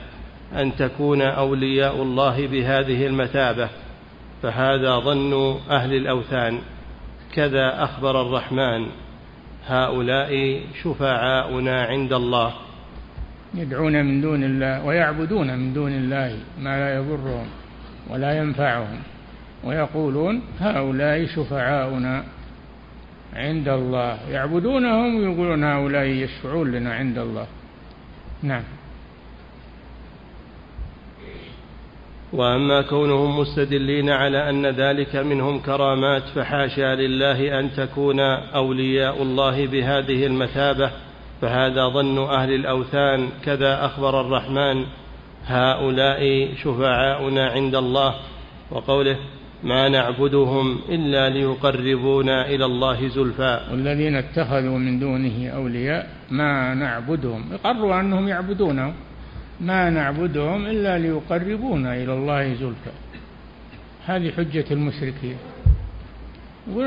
أن تكون أولياء الله بهذه المثابة. فهذا ظن أهل الأوثان. كذا أخبر الرحمن هؤلاء شفعاؤنا عند الله. يدعون من دون الله ويعبدون من دون الله ما لا يضرهم ولا ينفعهم ويقولون هؤلاء شفعاؤنا. عند الله. يعبدونهم ويقولون هؤلاء يشفعون لنا عند الله. نعم. وأما كونهم مستدلين على أن ذلك منهم كرامات فحاشا لله أن تكون أولياء الله بهذه المثابة. فهذا ظن أهل الأوثان. كذا أخبر الرحمن هؤلاء شفعاؤنا عند الله. وقوله ما نعبدهم إلا ليقربونا إلى الله زلفى. والذين اتخذوا من دونه أولياء ما نعبدهم. يقروا أنهم يعبدونهم ما نعبدهم إلا ليقربونا إلى الله زلفى. هذه حجة المشركين.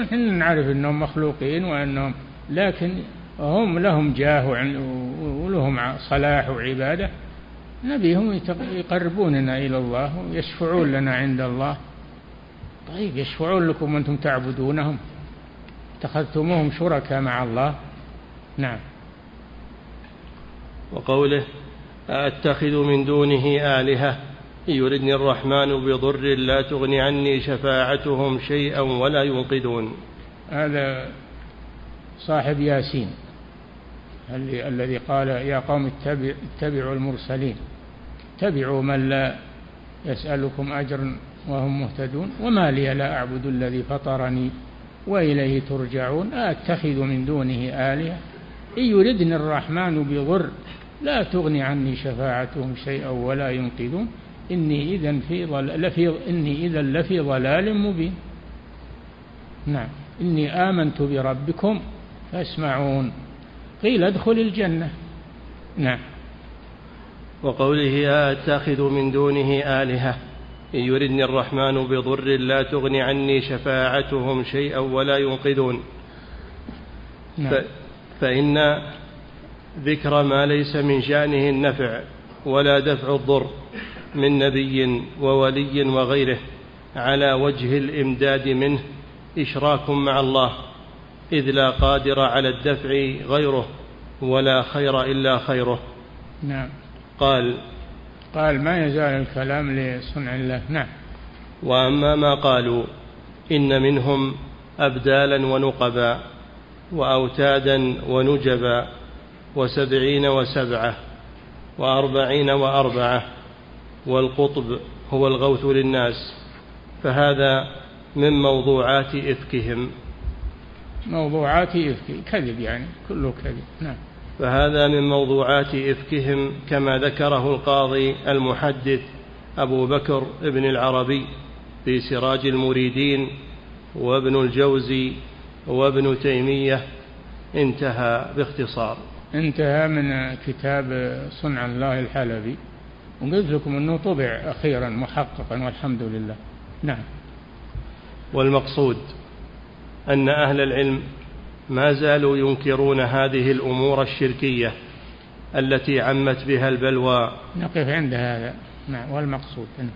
إحنا نعرف أنهم مخلوقين وأنهم لكن هم لهم جاه ولهم صلاح وعبادة. نبيهم يقربوننا إلى الله ويشفعون لنا عند الله. طيب يشفعون لكم وأنتم تعبدونهم. اتخذتموهم شركاء مع الله. نعم. وقوله أأتخذ من دونه آلهة؟ إن يردني الرحمن بضر لا تغن عني شفاعتهم شيئا ولا ينقذون. هذا صاحب ياسين الذي قال يا قوم اتبع اتبعوا المرسلين. اتبعوا من لا يسألكم أجرا وهم مهتدون. وما لي لا أعبد الذي فطرني وإليه ترجعون. أتخذ من دونه آلهة؟ إن يردني الرحمن بضر لا تغني عني شفاعتهم شيئا ولا ينقذون. إني إذا في ضل... لفي إني إذا لفي ضلال مبين. نعم. إني آمنت بربكم فاسمعون. قيل ادخل الجنة. نعم. وقوله أأتخذ من دونه آلهة؟ إن يردني الرحمن بضر لا تغن عني شفاعتهم شيئا ولا ينقذون. نعم. فإن ذكر ما ليس من شأنه النفع ولا دفع الضر من نبي وولي وغيره على وجه الإمداد منه إشراك مع الله إذ لا قادر على الدفع غيره ولا خير إلا خيره. نعم. قال قال ما يزال الكلام لصنع الله. نعم. وأما ما قالوا إن منهم أبدالا ونقبا وأوتادا ونجبا وسبعين وسبعة وأربعين وأربعة والقطب هو الغوث للناس فهذا من موضوعات إفكهم. موضوعات إفك كذب يعني كله كذب. نعم. فهذا من موضوعات إفكهم كما ذكره القاضي المحدث أبو بكر ابن العربي في سراج المريدين وابن الجوزي وابن تيمية انتهى باختصار. انتهى من كتاب صنع الله الحلبي. وقلت لكم أنه طبع أخيرا محققا والحمد لله. نعم. والمقصود أن أهل العلم ما زالوا ينكرون هذه الأمور الشركية التي عمت بها البلوى. نقف عند هذا. نعم والمقصود. نعم.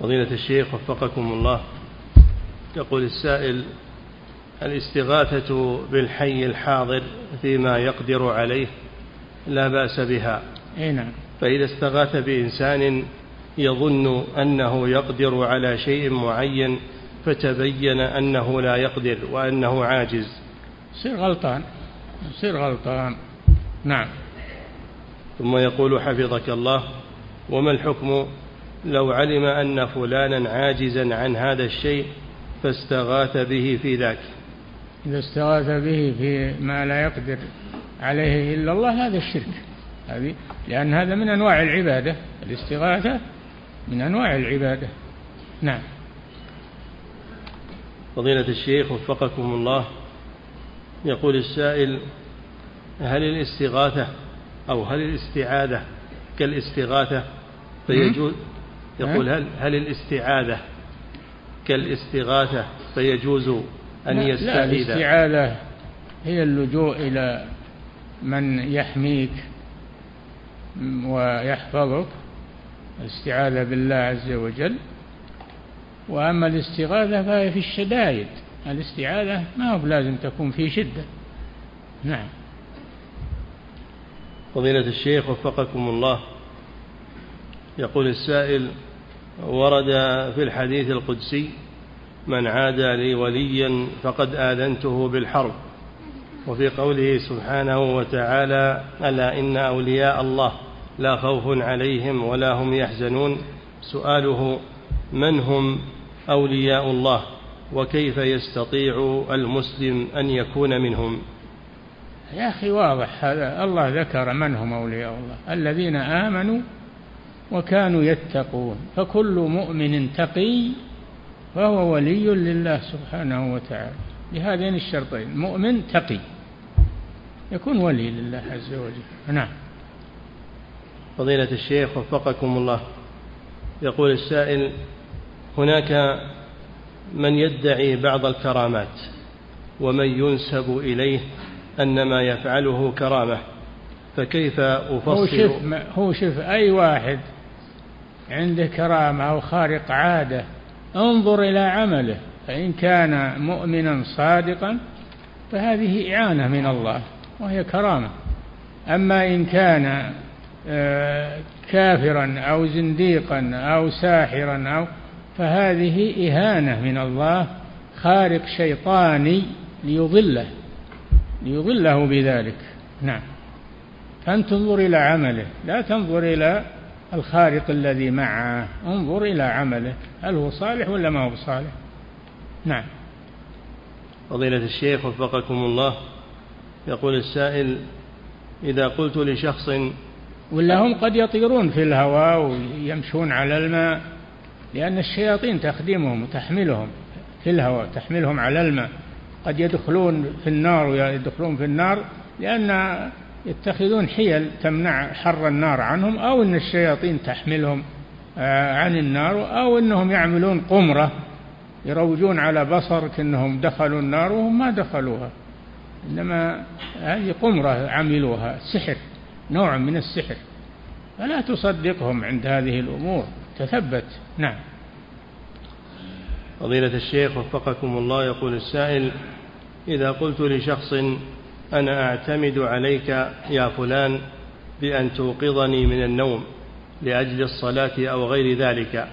فضيلة الشيخ وفقكم الله يقول السائل الاستغاثة بالحي الحاضر فيما يقدر عليه لا بأس بها. أي نعم. فإذا استغاث بإنسان يظن أنه يقدر على شيء معين فتبين أنه لا يقدر وأنه عاجز. يصير غلطان. يصير غلطان. نعم. ثم يقول حفظك الله وما الحكم؟ لو علم أن فلانا عاجزا عن هذا الشيء فاستغاث به في ذاك. إذا استغاث به في ما لا يقدر عليه إلا الله هذا الشرك. هذه لأن هذا من أنواع العبادة. الاستغاثة من أنواع العبادة. نعم. فضيلة الشيخ وفقكم الله يقول السائل هل الاستغاثة أو هل الاستعاذة كالاستغاثة؟ فيجوز يقول هل هل الاستعاذة كالاستغاثة؟ فيجوز أن يستعيذ لا الاستعاذة هي اللجوء إلى من يحميك ويحفظك الاستعاذة بالله عز وجل. وأما الاستغاثة فهي في الشدائد الاستعاذة ما هو لازم تكون في شدة. نعم. فضيلة الشيخ وفقكم الله يقول السائل ورد في الحديث القدسي من عادى لي وليا فقد آذنته بالحرب. وفي قوله سبحانه وتعالى ألا إن أولياء الله لا خوف عليهم ولا هم يحزنون سؤاله من هم أولياء الله وكيف يستطيع المسلم أن يكون منهم؟ يا أخي واضح هذا الله ذكر من هم أولياء الله الذين آمنوا وكانوا يتقون فكل مؤمن تقي فهو ولي لله سبحانه وتعالى. بهذين الشرطين مؤمن تقي. يكون ولي لله عز وجل. نعم. فضيلة الشيخ وفقكم الله. يقول السائل هناك من يدعي بعض الكرامات ومن ينسب إليه أن ما يفعله كرامة. فكيف أفصل؟ هو شف, هو شف أي واحد عنده كرامة أو خارق عادة انظر إلى عمله فإن كان مؤمنا صادقا فهذه إعانة من الله وهي كرامة. أما إن كان آه، كافرا أو زنديقا أو ساحرا أو فهذه إهانة من الله خارق شيطاني ليضله ليضله بذلك. نعم. فأنت تنظر إلى عمله لا تنظر إلى الخارق الذي معه. انظر إلى عمله. هل هو صالح ولا ما هو صالح؟ نعم. فضيلة الشيخ وفقكم الله يقول السائل إذا قلت لشخص ولا هم قد يطيرون في الهواء ويمشون على الماء؟ لأن الشياطين تخدمهم وتحملهم في الهواء تحملهم على الماء. قد يدخلون في النار ويدخلون في النار لأن يتخذون حيل تمنع حر النار عنهم أو أن الشياطين تحملهم آه، عن النار أو أنهم يعملون قمرة يروجون على بصر كأنهم دخلوا النار وهم ما دخلوها. إنما هذه قمرة عملوها سحر نوع من السحر. فلا تصدقهم عند هذه الأمور. تثبت. نعم. فضيلة الشيخ وفقكم الله يقول السائل إذا قلت لشخص أنا أعتمد عليك يا فلان بأن توقظني من النوم لأجل الصلاة أو غير ذلك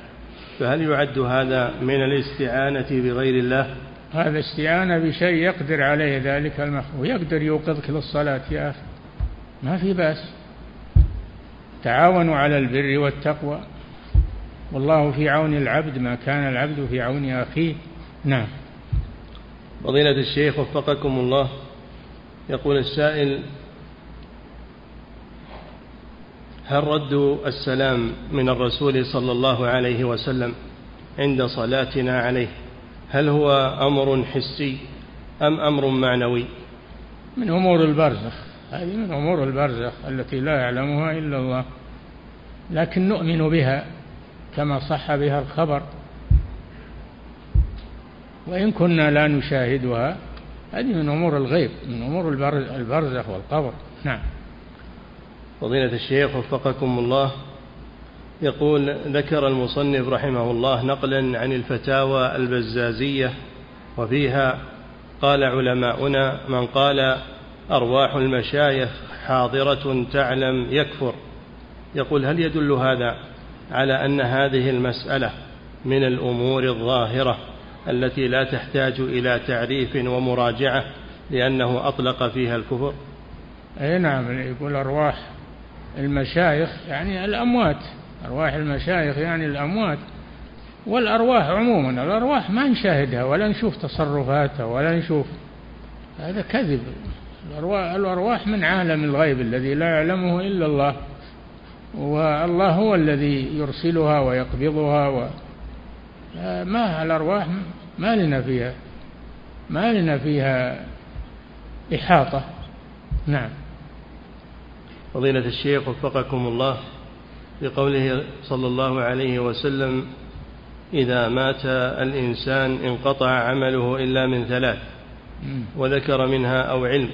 فهل يعد هذا من الاستعانة بغير الله؟ هذا استعانة بشيء يقدر عليه ذلك المخلوق يقدر يوقظك للصلاة يا أخي. ما في بأس. تعاونوا على البر والتقوى. والله في عون العبد ما كان العبد في عون أخيه. نعم. فضيلة الشيخ وفقكم الله. يقول السائل هل رد السلام من الرسول صلى الله عليه وسلم عند صلاتنا عليه؟ هل هو أمر حسي أم أمر معنوي؟ من أمور البرزخ هذه من أمور البرزخ التي لا يعلمها إلا الله لكن نؤمن بها كما صح بها الخبر. وإن كنا لا نشاهدها هذه من أمور الغيب من أمور البرزخ والقبر. نعم. فضيلة الشيخ وفقكم الله يقول ذكر المصنف رحمه الله نقلا عن الفتاوى البزازية وفيها قال علماؤنا من قال أرواح المشايخ حاضرة تعلم يكفر يقول هل يدل هذا على أن هذه المسألة من الأمور الظاهرة؟ التي لا تحتاج إلى تعريف ومراجعة لأنه أطلق فيها الكفر. أي نعم يقول أرواح المشايخ يعني الأموات أرواح المشايخ يعني الأموات. والأرواح عموما الأرواح ما نشاهدها ولا نشوف تصرفاتها ولا نشوف. هذا كذب. الأرواح, الأرواح من عالم الغيب الذي لا يعلمه إلا الله والله هو الذي يرسلها ويقبضها و ما الأرواح ما لنا فيها ما لنا فيها إحاطة. نعم. فضيلة الشيخ وفقكم الله بقوله صلى الله عليه وسلم إذا مات الإنسان انقطع عمله إلا من ثلاث وذكر منها أو علم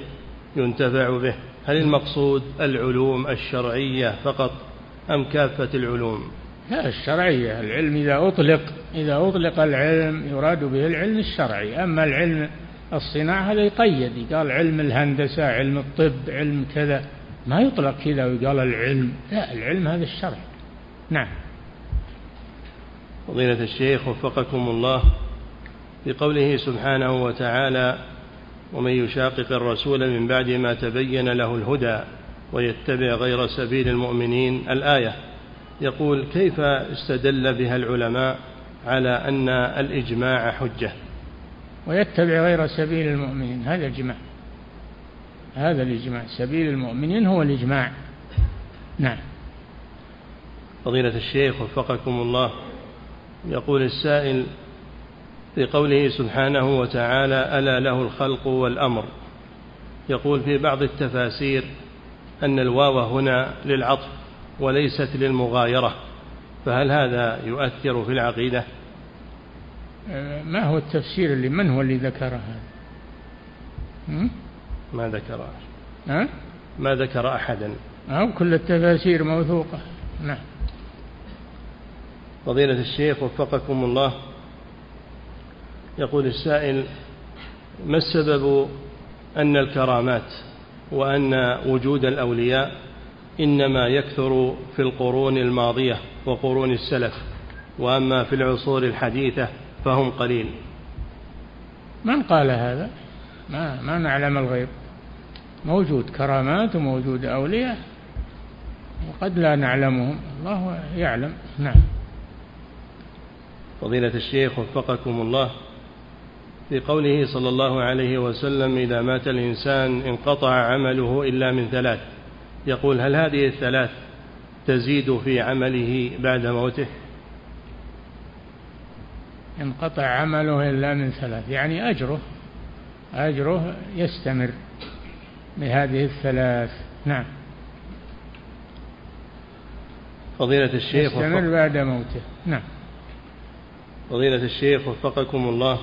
ينتفع به هل المقصود العلوم الشرعية فقط أم كافة العلوم؟ لا الشرعية العلم إذا أطلق إذا أطلق العلم يراد به العلم الشرعي. أما العلم الصناعة هذا يقيد. قال علم الهندسة علم الطب علم كذا. ما يطلق كذا ويقال العلم. لا العلم هذا الشرع. نعم. فضيلة الشيخ وفقكم الله بقوله سبحانه وتعالى ومن يشاقق الرسول من بعد ما تبين له الهدى ويتبع غير سبيل المؤمنين الآية. يقول كيف استدل بها العلماء على أن الإجماع حجة؟ ويتبع غير سبيل المؤمنين هذا إجماع. هذا الإجماع سبيل المؤمنين هو الإجماع. نعم. فضيلة الشيخ وفقكم الله يقول السائل في قوله سبحانه وتعالى ألا له الخلق والأمر. يقول في بعض التفاسير أن الواو هنا للعطف. وليست للمغايرة فهل هذا يؤثر في العقيدة؟ أه، ما هو التفسير اللي من هو اللي ذكر هذا؟ ما ذكر ها؟ ما ذكر أحدا. أو كل التفاسير موثوقة. نعم. فضيلة الشيخ وفقكم الله يقول السائل ما السبب أن الكرامات وأن وجود الأولياء إنما يكثر في القرون الماضية وقرون السلف وأما في العصور الحديثة فهم قليل. من قال هذا؟ ما ما نعلم الغيب. موجود كرامات وموجود أولياء وقد لا نعلمهم. الله يعلم. نعم. فضيلة الشيخ وفقكم الله في قوله صلى الله عليه وسلم إذا مات الإنسان انقطع عمله إلا من ثلاث يقول هل هذه الثلاث تزيد في عمله بعد موته؟ انقطع عمله إلا من ثلاث يعني أجره أجره يستمر بهذه الثلاث نعم. فضيلة الشيخ يستمر بعد موته نعم. فضيلة الشيخ وفقكم الله.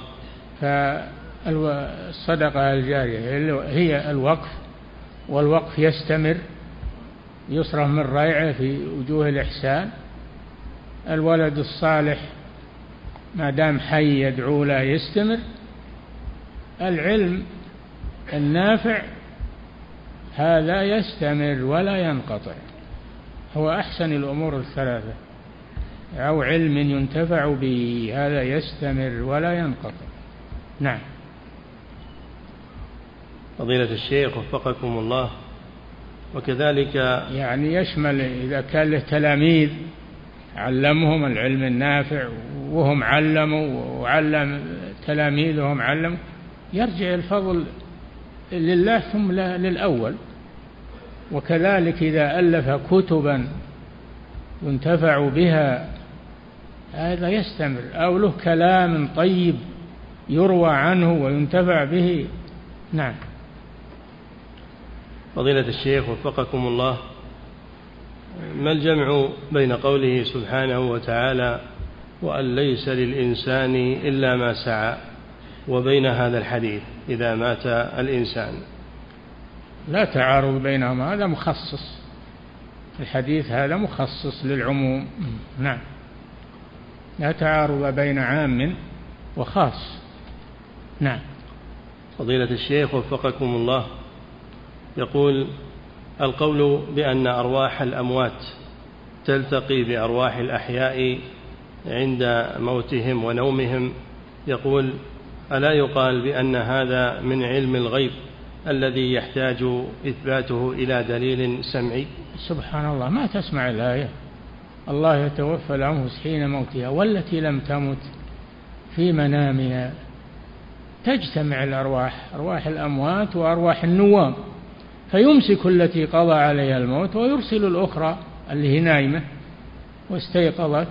فالصدقة الجارية هي الوقف والوقف يستمر يصرف من ريعه في وجوه الإحسان. الولد الصالح ما دام حي يدعو له يستمر. العلم النافع هذا يستمر ولا ينقطع. هو أحسن الأمور الثلاثة. أو علم ينتفع به هذا يستمر ولا ينقطع. نعم. فضيلة الشيخ وفقكم الله. وكذلك يعني يشمل إذا كان له تلاميذ علمهم العلم النافع وهم علموا وعلم تلاميذهم علموا يرجع الفضل لله ثم للأول. وكذلك إذا ألف كتبا ينتفع بها هذا يستمر. أو له كلام طيب يروى عنه وينتفع به. نعم. فضيلة الشيخ وفقكم الله ما الجمع بين قوله سبحانه وتعالى وأن ليس للإنسان إلا ما سعى وبين هذا الحديث إذا مات الإنسان لا تعارض بينهما هذا مخصص. الحديث هذا مخصص للعموم. نعم. لا تعارض بين عام وخاص. نعم. فضيلة الشيخ وفقكم الله يقول القول بأن أرواح الأموات تلتقي بأرواح الأحياء عند موتهم ونومهم يقول ألا يقال بأن هذا من علم الغيب الذي يحتاج إثباته إلى دليل سمعي؟ سبحان الله ما تسمع الآية؟ الله يتوفى الأنفس حين موتها والتي لم تمت في منامها. تجتمع الأرواح أرواح الأموات وأرواح النوام. فيمسك التي قضى عليها الموت ويرسل الأخرى اللي هي نايمة واستيقظت.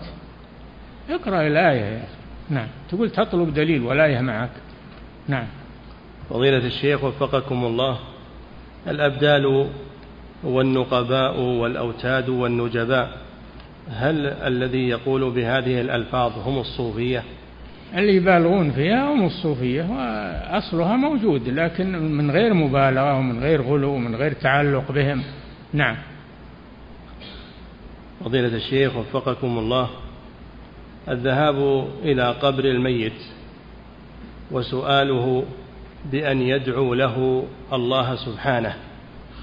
اقرأ الآية يا أخي. نعم. تقول تطلب دليل والآية معك. نعم. فضيلة الشيخ وفقكم الله الأبدال والنقباء والأوتاد والنجباء هل الذي يقول بهذه الألفاظ هم الصوفية؟ اللي يبالغون فيها هم الصوفية وأصلها موجود لكن من غير مبالغة ومن غير غلو ومن غير تعلق بهم. نعم. فضيلة الشيخ وفقكم الله الذهاب إلى قبر الميت وسؤاله بأن يدعو له الله سبحانه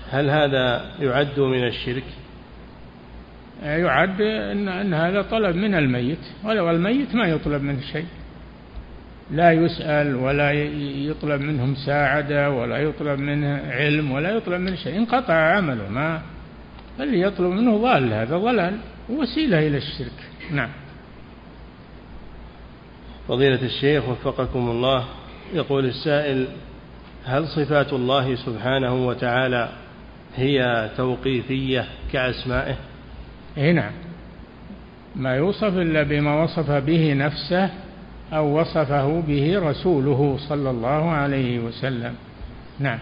هل هذا يعد من الشرك؟ يعد أن, أن هذا طلب من الميت ولو الميت ما يطلب منه شيء. لا يسأل ولا يطلب منه مساعدة ولا يطلب منه علم ولا يطلب منه شيء. انقطع عمله ما اللي يطلب منه ضال. هذا ضلال وسيلة إلى الشرك. نعم. فضيلة الشيخ وفقكم الله يقول السائل هل صفات الله سبحانه وتعالى هي توقيفية كأسمائه؟ اي نعم. ما يوصف إلا بما وصف به نفسه أو وصفه به رسوله صلى الله عليه وسلم. نعم.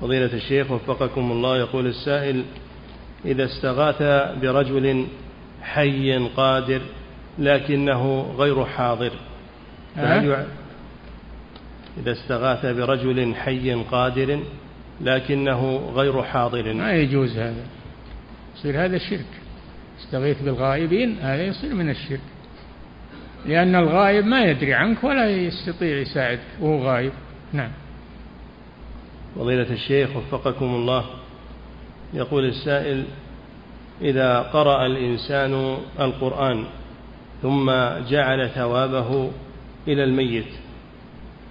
فضيلة الشيخ وفقكم الله يقول السائل إذا استغاث برجل حي قادر لكنه غير حاضر فهل إذا استغاث برجل حي قادر لكنه غير حاضر؟ ما يجوز هذا. يصير هذا شرك. استغيث بالغائبين هذا يصير من الشرك. لأن الغائب ما يدري عنك ولا يستطيع يساعدك وهو غايب نعم. فضيلة الشيخ وفقكم الله يقول السائل إذا قرأ الإنسان القرآن ثم جعل ثوابه إلى الميت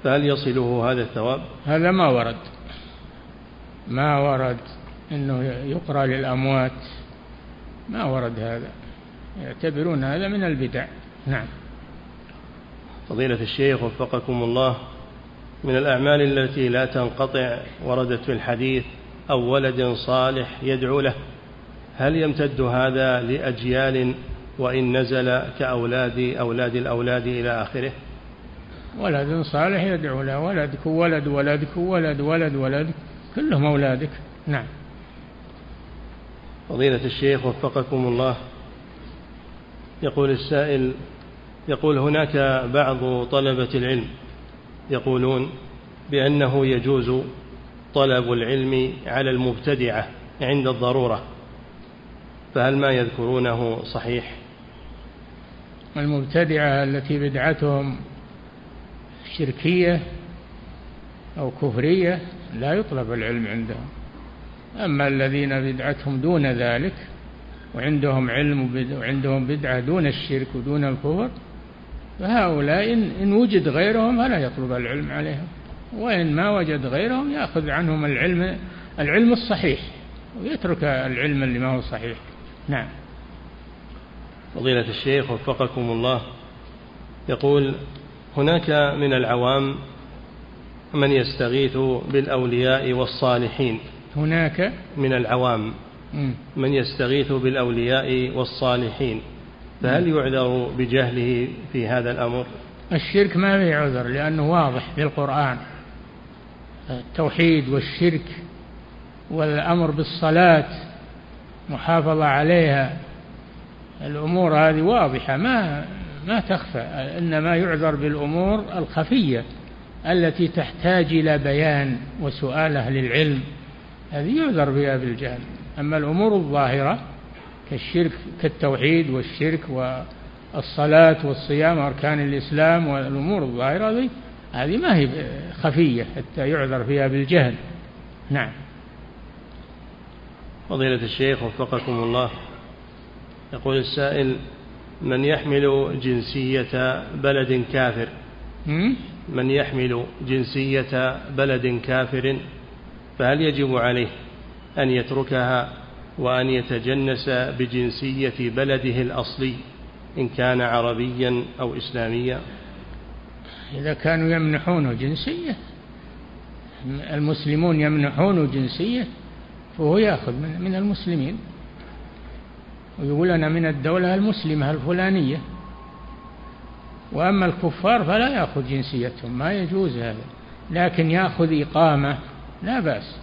فهل يصله هذا الثواب؟ هذا ما ورد. ما ورد أنه يقرأ للأموات. ما ورد هذا. يعتبرون هذا من البدع. نعم. فضيلة الشيخ وفقكم الله من الأعمال التي لا تنقطع وردت في الحديث أو ولد صالح يدعو له هل يمتد هذا لأجيال وإن نزل كأولاد أولاد الأولاد إلى آخره؟ ولد صالح يدعو له ولدك ولد ولدك ولد ولد ولد كلهم أولادك. نعم. فضيلة الشيخ وفقكم الله يقول السائل يقول هناك بعض طلبة العلم يقولون بأنه يجوز طلب العلم على المبتدعة عند الضرورة فهل ما يذكرونه صحيح؟ المبتدعة التي بدعتهم شركية أو كفرية لا يطلب العلم عندهم. أما الذين بدعتهم دون ذلك وعندهم علم وعندهم بدعة دون الشرك ودون الكفر فهؤلاء إن, إن وجد غيرهم فلا يطلب العلم عليهم. وإن ما وجد غيرهم يأخذ عنهم العلم العلم الصحيح ويترك العلم اللي ما هو صحيح. نعم. فضيلة الشيخ وفقكم الله. يقول هناك من العوام من يستغيث بالأولياء والصالحين. هناك؟ من العوام من يستغيث بالأولياء والصالحين. فهل يعذر بجهله في هذا الأمر؟ الشرك ما في عذر لأنه واضح في القرآن. التوحيد والشرك والأمر بالصلاة محافظة عليها الأمور هذه واضحة ما ما تخفى. إنما يعذر بالأمور الخفية التي تحتاج إلى بيان وسؤال أهل العلم هذه يعذر بها بالجهل. أما الأمور الظاهرة كالشرك كالتوحيد والشرك والصلاة والصيام أركان الإسلام والأمور الظاهرة هذه هذه ما هي خفية حتى يعذر فيها بالجهل. نعم. فضيلة الشيخ وفقكم الله. يقول السائل من يحمل جنسية بلد كافر؟ من يحمل جنسية بلد كافر فهل يجب عليه أن يتركها وأن يتجنس بجنسية بلده الأصلي إن كان عربيا أو إسلاميا. إذا كانوا يمنحونه جنسية المسلمون يمنحونه جنسية فهو يأخذ من, المسلمين. ويقول أنا من الدولة المسلمة الفلانية. وأما الكفار فلا يأخذ جنسيتهم ما يجوز هذا. لكن يأخذ إقامة لا بأس.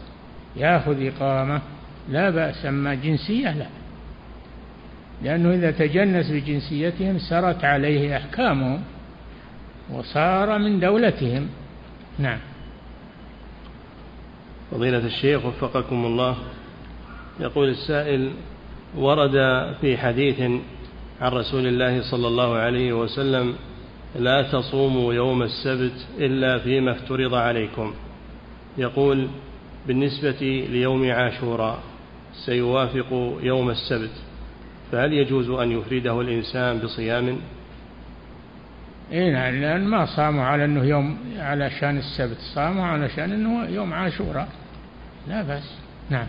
يأخذ إقامة. لا بأس أما جنسية لا. لأنه إذا تجنس بجنسيتهم سرت عليه أحكامهم وصار من دولتهم. نعم. فضيلة الشيخ وفقكم الله يقول السائل ورد في حديث عن رسول الله صلى الله عليه وسلم لا تصوموا يوم السبت إلا فيما افترض عليكم يقول بالنسبة ليوم عاشوراء سيوافق يوم السبت. فهل يجوز أن يفرده الإنسان بصيام؟ اي نعم لأن ما صاموا على أنه يوم على شأن السبت. صاموا على شأن أنه يوم عاشوراء. لا بأس. نعم.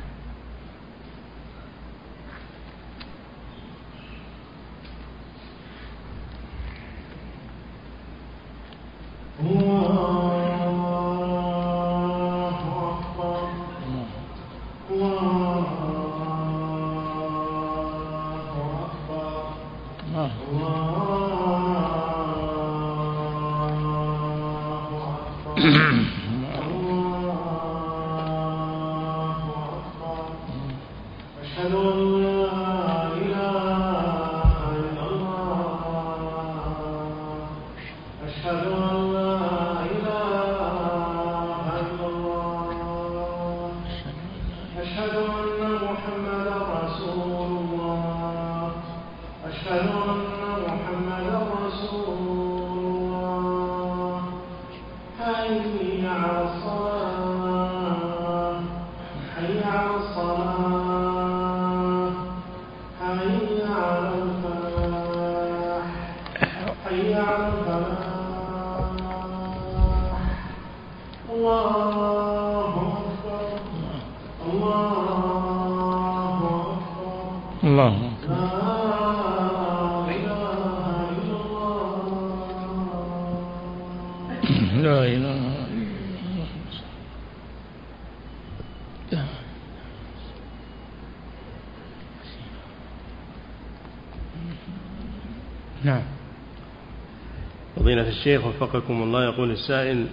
الشيخ وفقكم الله يقول السائل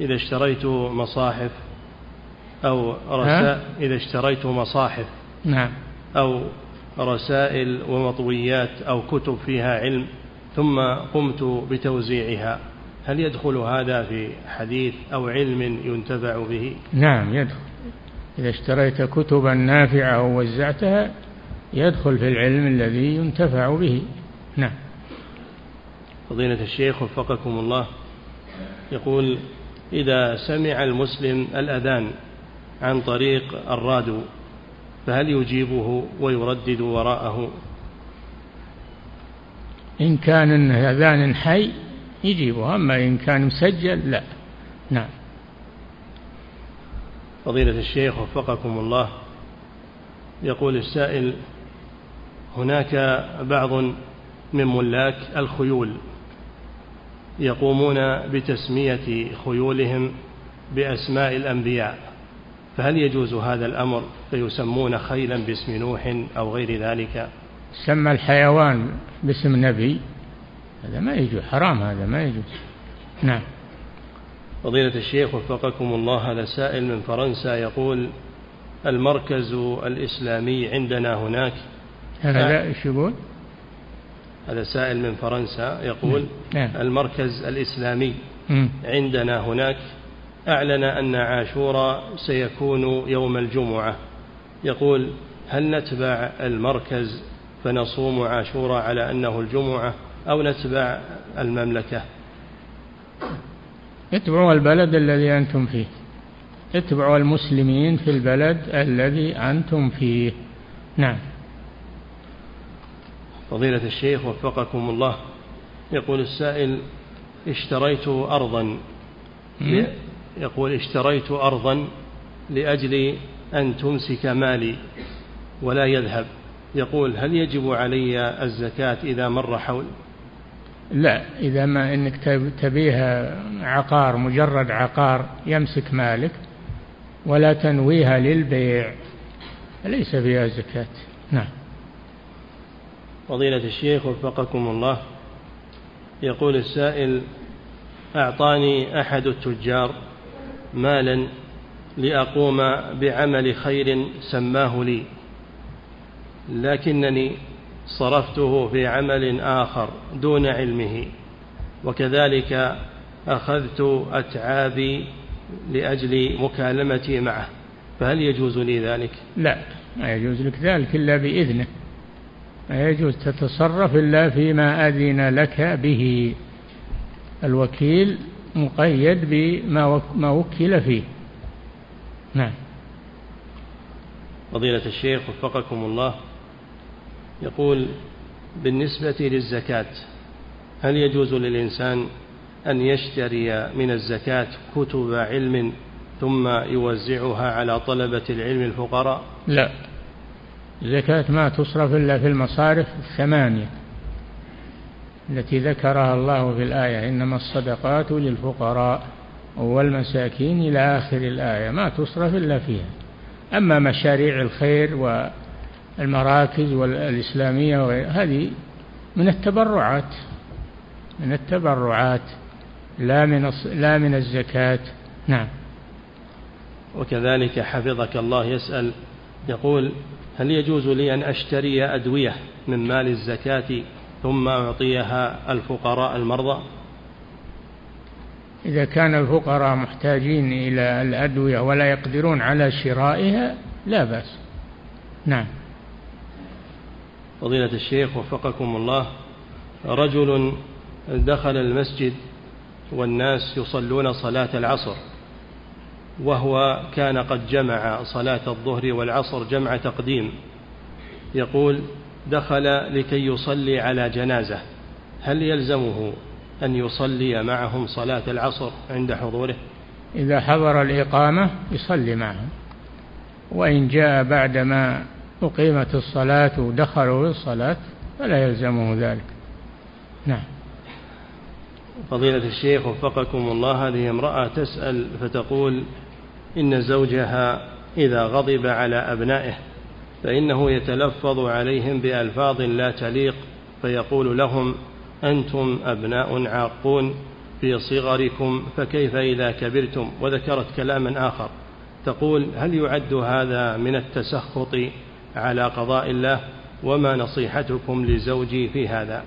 إذا اشتريت مصاحف أو رسائل إذا اشتريت مصاحف نعم. أو رسائل ومطويات أو كتب فيها علم ثم قمت بتوزيعها هل يدخل هذا في حديث أو علم ينتفع به؟ نعم يدخل. إذا اشتريت كتبا نافعة ووزعتها يدخل في العلم الذي ينتفع به. نعم. فضيلة الشيخ وفقكم الله. يقول إذا سمع المسلم الأذان عن طريق الراديو فهل يجيبه ويردد وراءه؟ إن كان أذان حي يجيبه أما إن كان مسجل لا. نعم. فضيلة الشيخ وفقكم الله. يقول السائل هناك بعض من ملاك الخيول يقومون بتسمية خيولهم بأسماء الأنبياء فهل يجوز هذا الأمر فيسمون خيلا باسم نوح أو غير ذلك؟ سمى الحيوان باسم نبي هذا ما يجوز حرام هذا ما يجوز. نعم. فضيلة الشيخ وفقكم الله هذا سائل من فرنسا يقول المركز الإسلامي عندنا هناك. هذا إيش يقول؟ هذا سائل من فرنسا يقول نعم. المركز الإسلامي عندنا هناك. أعلن أن عاشوراء سيكون يوم الجمعة. يقول هل نتبع المركز فنصوم عاشوراء على أنه الجمعة أو نتبع المملكة؟ اتبعوا البلد الذي أنتم فيه. اتبعوا المسلمين في البلد الذي أنتم فيه. نعم. فضيلة الشيخ وفقكم الله يقول السائل اشتريت أرضا يقول اشتريت أرضا لأجل أن تمسك مالي ولا يذهب. يقول هل يجب علي الزكاة إذا مر حول؟ لا إذا ما إنك تبيها عقار مجرد عقار يمسك مالك ولا تنويها للبيع ليس فيها زكاة. نعم. فضيلة الشيخ وفقكم الله يقول السائل أعطاني أحد التجار مالا لأقوم بعمل خير سماه لي لكنني صرفته في عمل آخر دون علمه وكذلك أخذت أتعابي لأجل مكالمتي معه. فهل يجوز لي ذلك؟ لا ما يجوز لك ذلك إلا بإذنه. ما يجوز تتصرف إلا فيما أذن لك به. الوكيل مقيد بما ما وكل فيه. نعم. فضيلة الشيخ وفقكم الله. يقول بالنسبة للزكاة هل يجوز للإنسان أن يشتري من الزكاة كتب علم ثم يوزعها على طلبة العلم الفقراء؟ لا. الزكاة ما تصرف إلا في المصارف الثمانية التي ذكرها الله في الآية إنما الصدقات للفقراء والمساكين إلى آخر الآية ما تصرف إلا فيها. أما مشاريع الخير والمراكز الإسلامية هذه من التبرعات من التبرعات لا من لا من الزكاة. نعم. وكذلك حفظك الله يسأل يقول هل يجوز لي أن أشتري أدوية من مال الزكاة ثم أعطيها الفقراء المرضى؟ إذا كان الفقراء محتاجين إلى الأدوية ولا يقدرون على شرائها لا بأس. نعم. فضيلة الشيخ وفقكم الله رجل دخل المسجد والناس يصلون صلاة العصر وهو كان قد جمع صلاة الظهر والعصر جمع تقديم يقول دخل لكي يصلي على جنازة هل يلزمه أن يصلي معهم صلاة العصر عند حضوره؟ إذا حضر الإقامة يصلي معهم وإن جاء بعدما أقيمت الصلاة ودخلوا في الصلاة فلا يلزمه ذلك. نعم. فضيلة الشيخ وفقكم الله هذه امرأة تسأل فتقول إن زوجها إذا غضب على أبنائه فإنه يتلفظ عليهم بألفاظ لا تليق فيقول لهم أنتم أبناء عاقون في صغركم فكيف إذا كبرتم؟ وذكرت كلاما آخر تقول هل يعد هذا من التسخط على قضاء الله وما نصيحتكم لزوجي في هذا.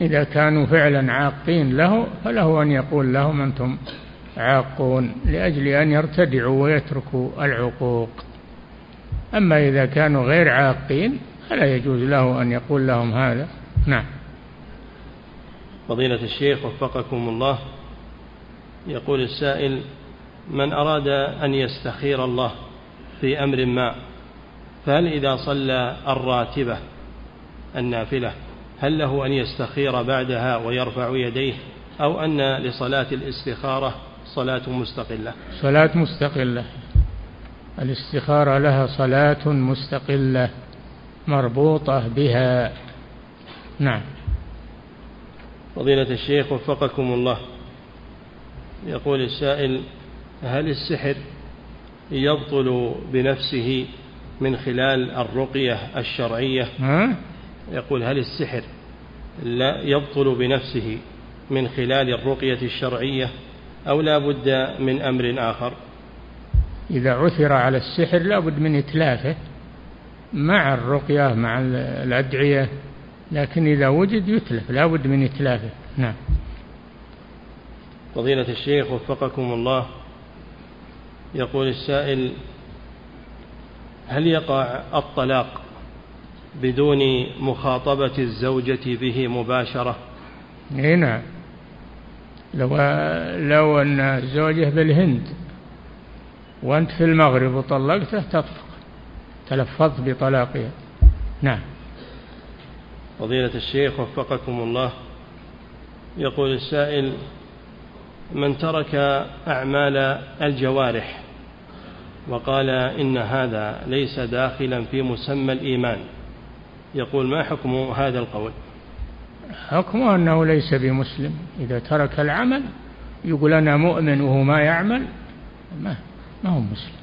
إذا كانوا فعلا عاقين له فله أن يقول لهم أنتم عاقون لأجل أن يرتدعوا ويتركوا العقوق. أما إذا كانوا غير عاقين فلا يجوز له أن يقول لهم هذا. نعم. فضيلة الشيخ وفقكم الله يقول السائل من أراد أن يستخير الله في أمر ما فهل إذا صلى الراتبة النافلة هل له أن يستخير بعدها ويرفع يديه أو أن لصلاة الاستخارة صلاة مستقلة؟ صلاة مستقلة. الاستخارة لها صلاة مستقلة مربوطة بها. نعم. فضيلة الشيخ وفقكم الله. يقول السائل هل السحر يبطل بنفسه من خلال الرقية الشرعية. ها؟ يقول هل السحر لا يبطل بنفسه من خلال الرقية الشرعية أو لا بد من أمر آخر؟ إذا عثر على السحر لا بد من إتلافه مع الرقية مع الأدعية لكن إذا وجد يتلف لا بد من إتلافه. نعم. فضيلة الشيخ وفقكم الله يقول السائل هل يقع الطلاق بدون مخاطبة الزوجة به مباشرة؟ اي نعم. لو لو أن الزوجة بالهند وأنت في المغرب وطلقته تطلق تلفظت بطلاقها. نعم. فضيلة الشيخ وفقكم الله يقول السائل من ترك أعمال الجوارح وقال إن هذا ليس داخلا في مسمى الإيمان. يقول ما حكم هذا القول؟ حكمه أنه ليس بمسلم. إذا ترك العمل يقول أنا مؤمن وهو ما يعمل ما, ما هو مسلم.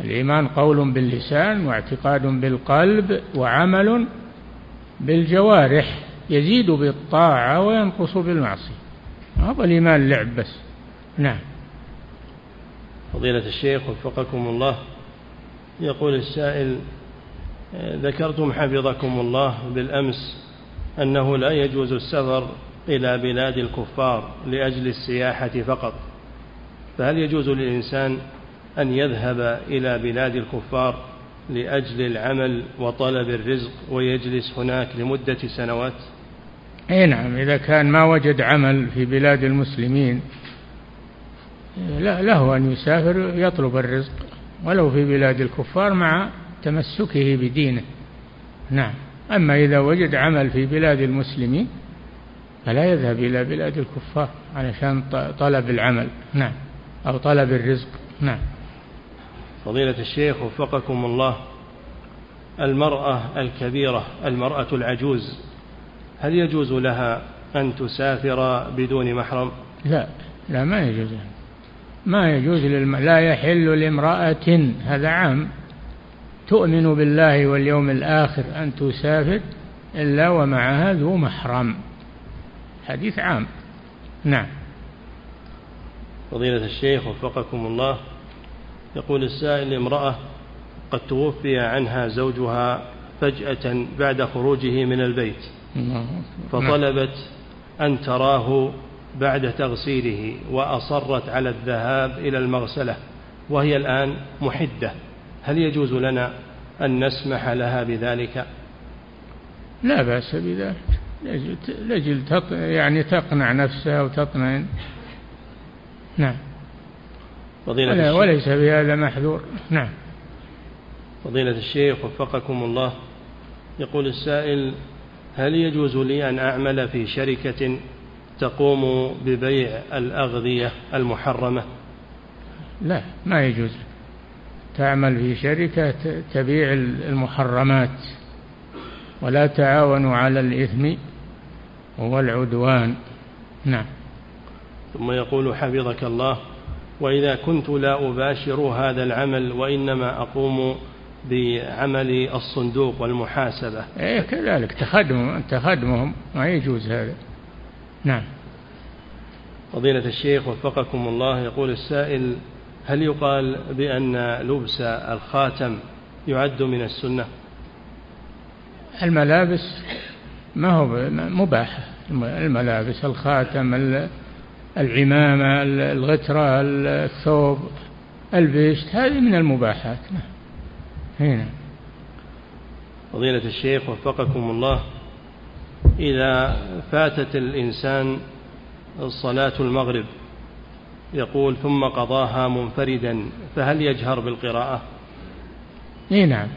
الإيمان قول باللسان واعتقاد بالقلب وعمل بالجوارح يزيد بالطاعة وينقص بالمعصية. هذا الإيمان لعب بس؟ نعم. فضيلة الشيخ وفقكم الله. يقول السائل ذكرتم حفظكم الله بالأمس أنه لا يجوز السفر إلى بلاد الكفار لأجل السياحة فقط. فهل يجوز للإنسان أن يذهب إلى بلاد الكفار لأجل العمل وطلب الرزق ويجلس هناك لمدة سنوات؟ أي نعم إذا كان ما وجد عمل في بلاد المسلمين لا له أن يسافر يطلب الرزق ولو في بلاد الكفار مع تمسكه بدينه. نعم. أما إذا وجد عمل في بلاد المسلمين فلا يذهب إلى بلاد الكفار علشان طلب العمل. نعم. أو طلب الرزق. نعم. فضيلة الشيخ وفقكم الله المرأة الكبيرة المرأة العجوز هل يجوز لها أن تسافر بدون محرم؟ لا لا ما يجوز. ما يجوز للم... لا يحل لامرأة هذا عام تؤمن بالله واليوم الآخر أن تسافر إلا ومعها ذو محرم. حديث عام. نعم. فضيلة الشيخ وفقكم الله يقول السائل امرأة قد توفي عنها زوجها فجأة بعد خروجه من البيت. فطلبت أن تراه بعد تغسيله وأصرت على الذهاب إلى المغسلة وهي الآن محدة. هل يجوز لنا أن نسمح لها بذلك؟ لا بأس بذلك. لجل يعني تقنع نفسها وتطمئن. نعم. فضيلة ولا وليس بهذا محذور. نعم. فضيلة الشيخ وفقكم الله. يقول السائل هل يجوز لي أن أعمل في شركة تقوم ببيع الأغذية المحرمة؟ لا ما يجوز. تعمل في شركة تبيع المحرمات ولا تعاونوا على الإثم والعدوان. نعم. ثم يقول حفظك الله وإذا كنت لا أباشر هذا العمل وإنما أقوم بعمل الصندوق والمحاسبة. إيه كذلك تخدمهم تخدمهم ما يجوز هذا. نعم. فضيلة الشيخ وفقكم الله يقول السائل هل يقال بأن لبس الخاتم يعد من السنة؟ الملابس ما هو مباحة الملابس الخاتم العمامة الغترة الثوب البشت هذه من المباحات. هنا. فضيلة الشيخ وفقكم الله إذا فاتت الإنسان صلاة المغرب يقول ثم قضاها منفردا فهل يجهر بالقراءة؟ إي نعم.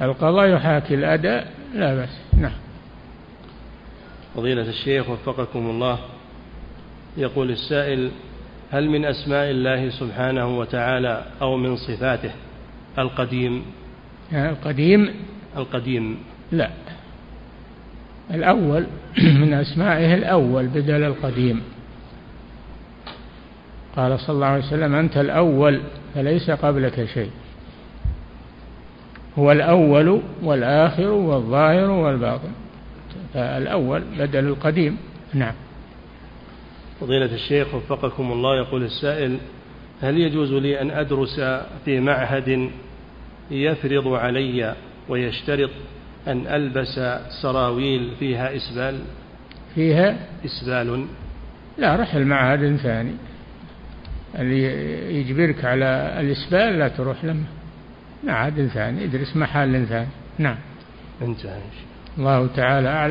القضاء يحاكي الأداء لا بأس. نعم. فضيلة الشيخ وفقكم الله يقول السائل هل من أسماء الله سبحانه وتعالى أو من صفاته القديم؟ القديم؟ القديم. لا. الأول *clears throat* من أسمائه الأول بدل القديم. قال صلى الله عليه وسلم أنت الأول فليس قبلك شيء. هو الأول والآخر والظاهر والباطن. فالأول بدل القديم. نعم. فضيلة الشيخ وفقكم الله يقول السائل هل يجوز لي أن أدرس في معهد يفرض علي ويشترط أن ألبس سراويل فيها إسبال. فيها؟ إسبال. لا رح المعهد ثاني اللي يجبرك على الإسبال لا تروح لما معهد ثاني ادرس محل ثاني. نعم. انتهى. الله تعالى أعلم.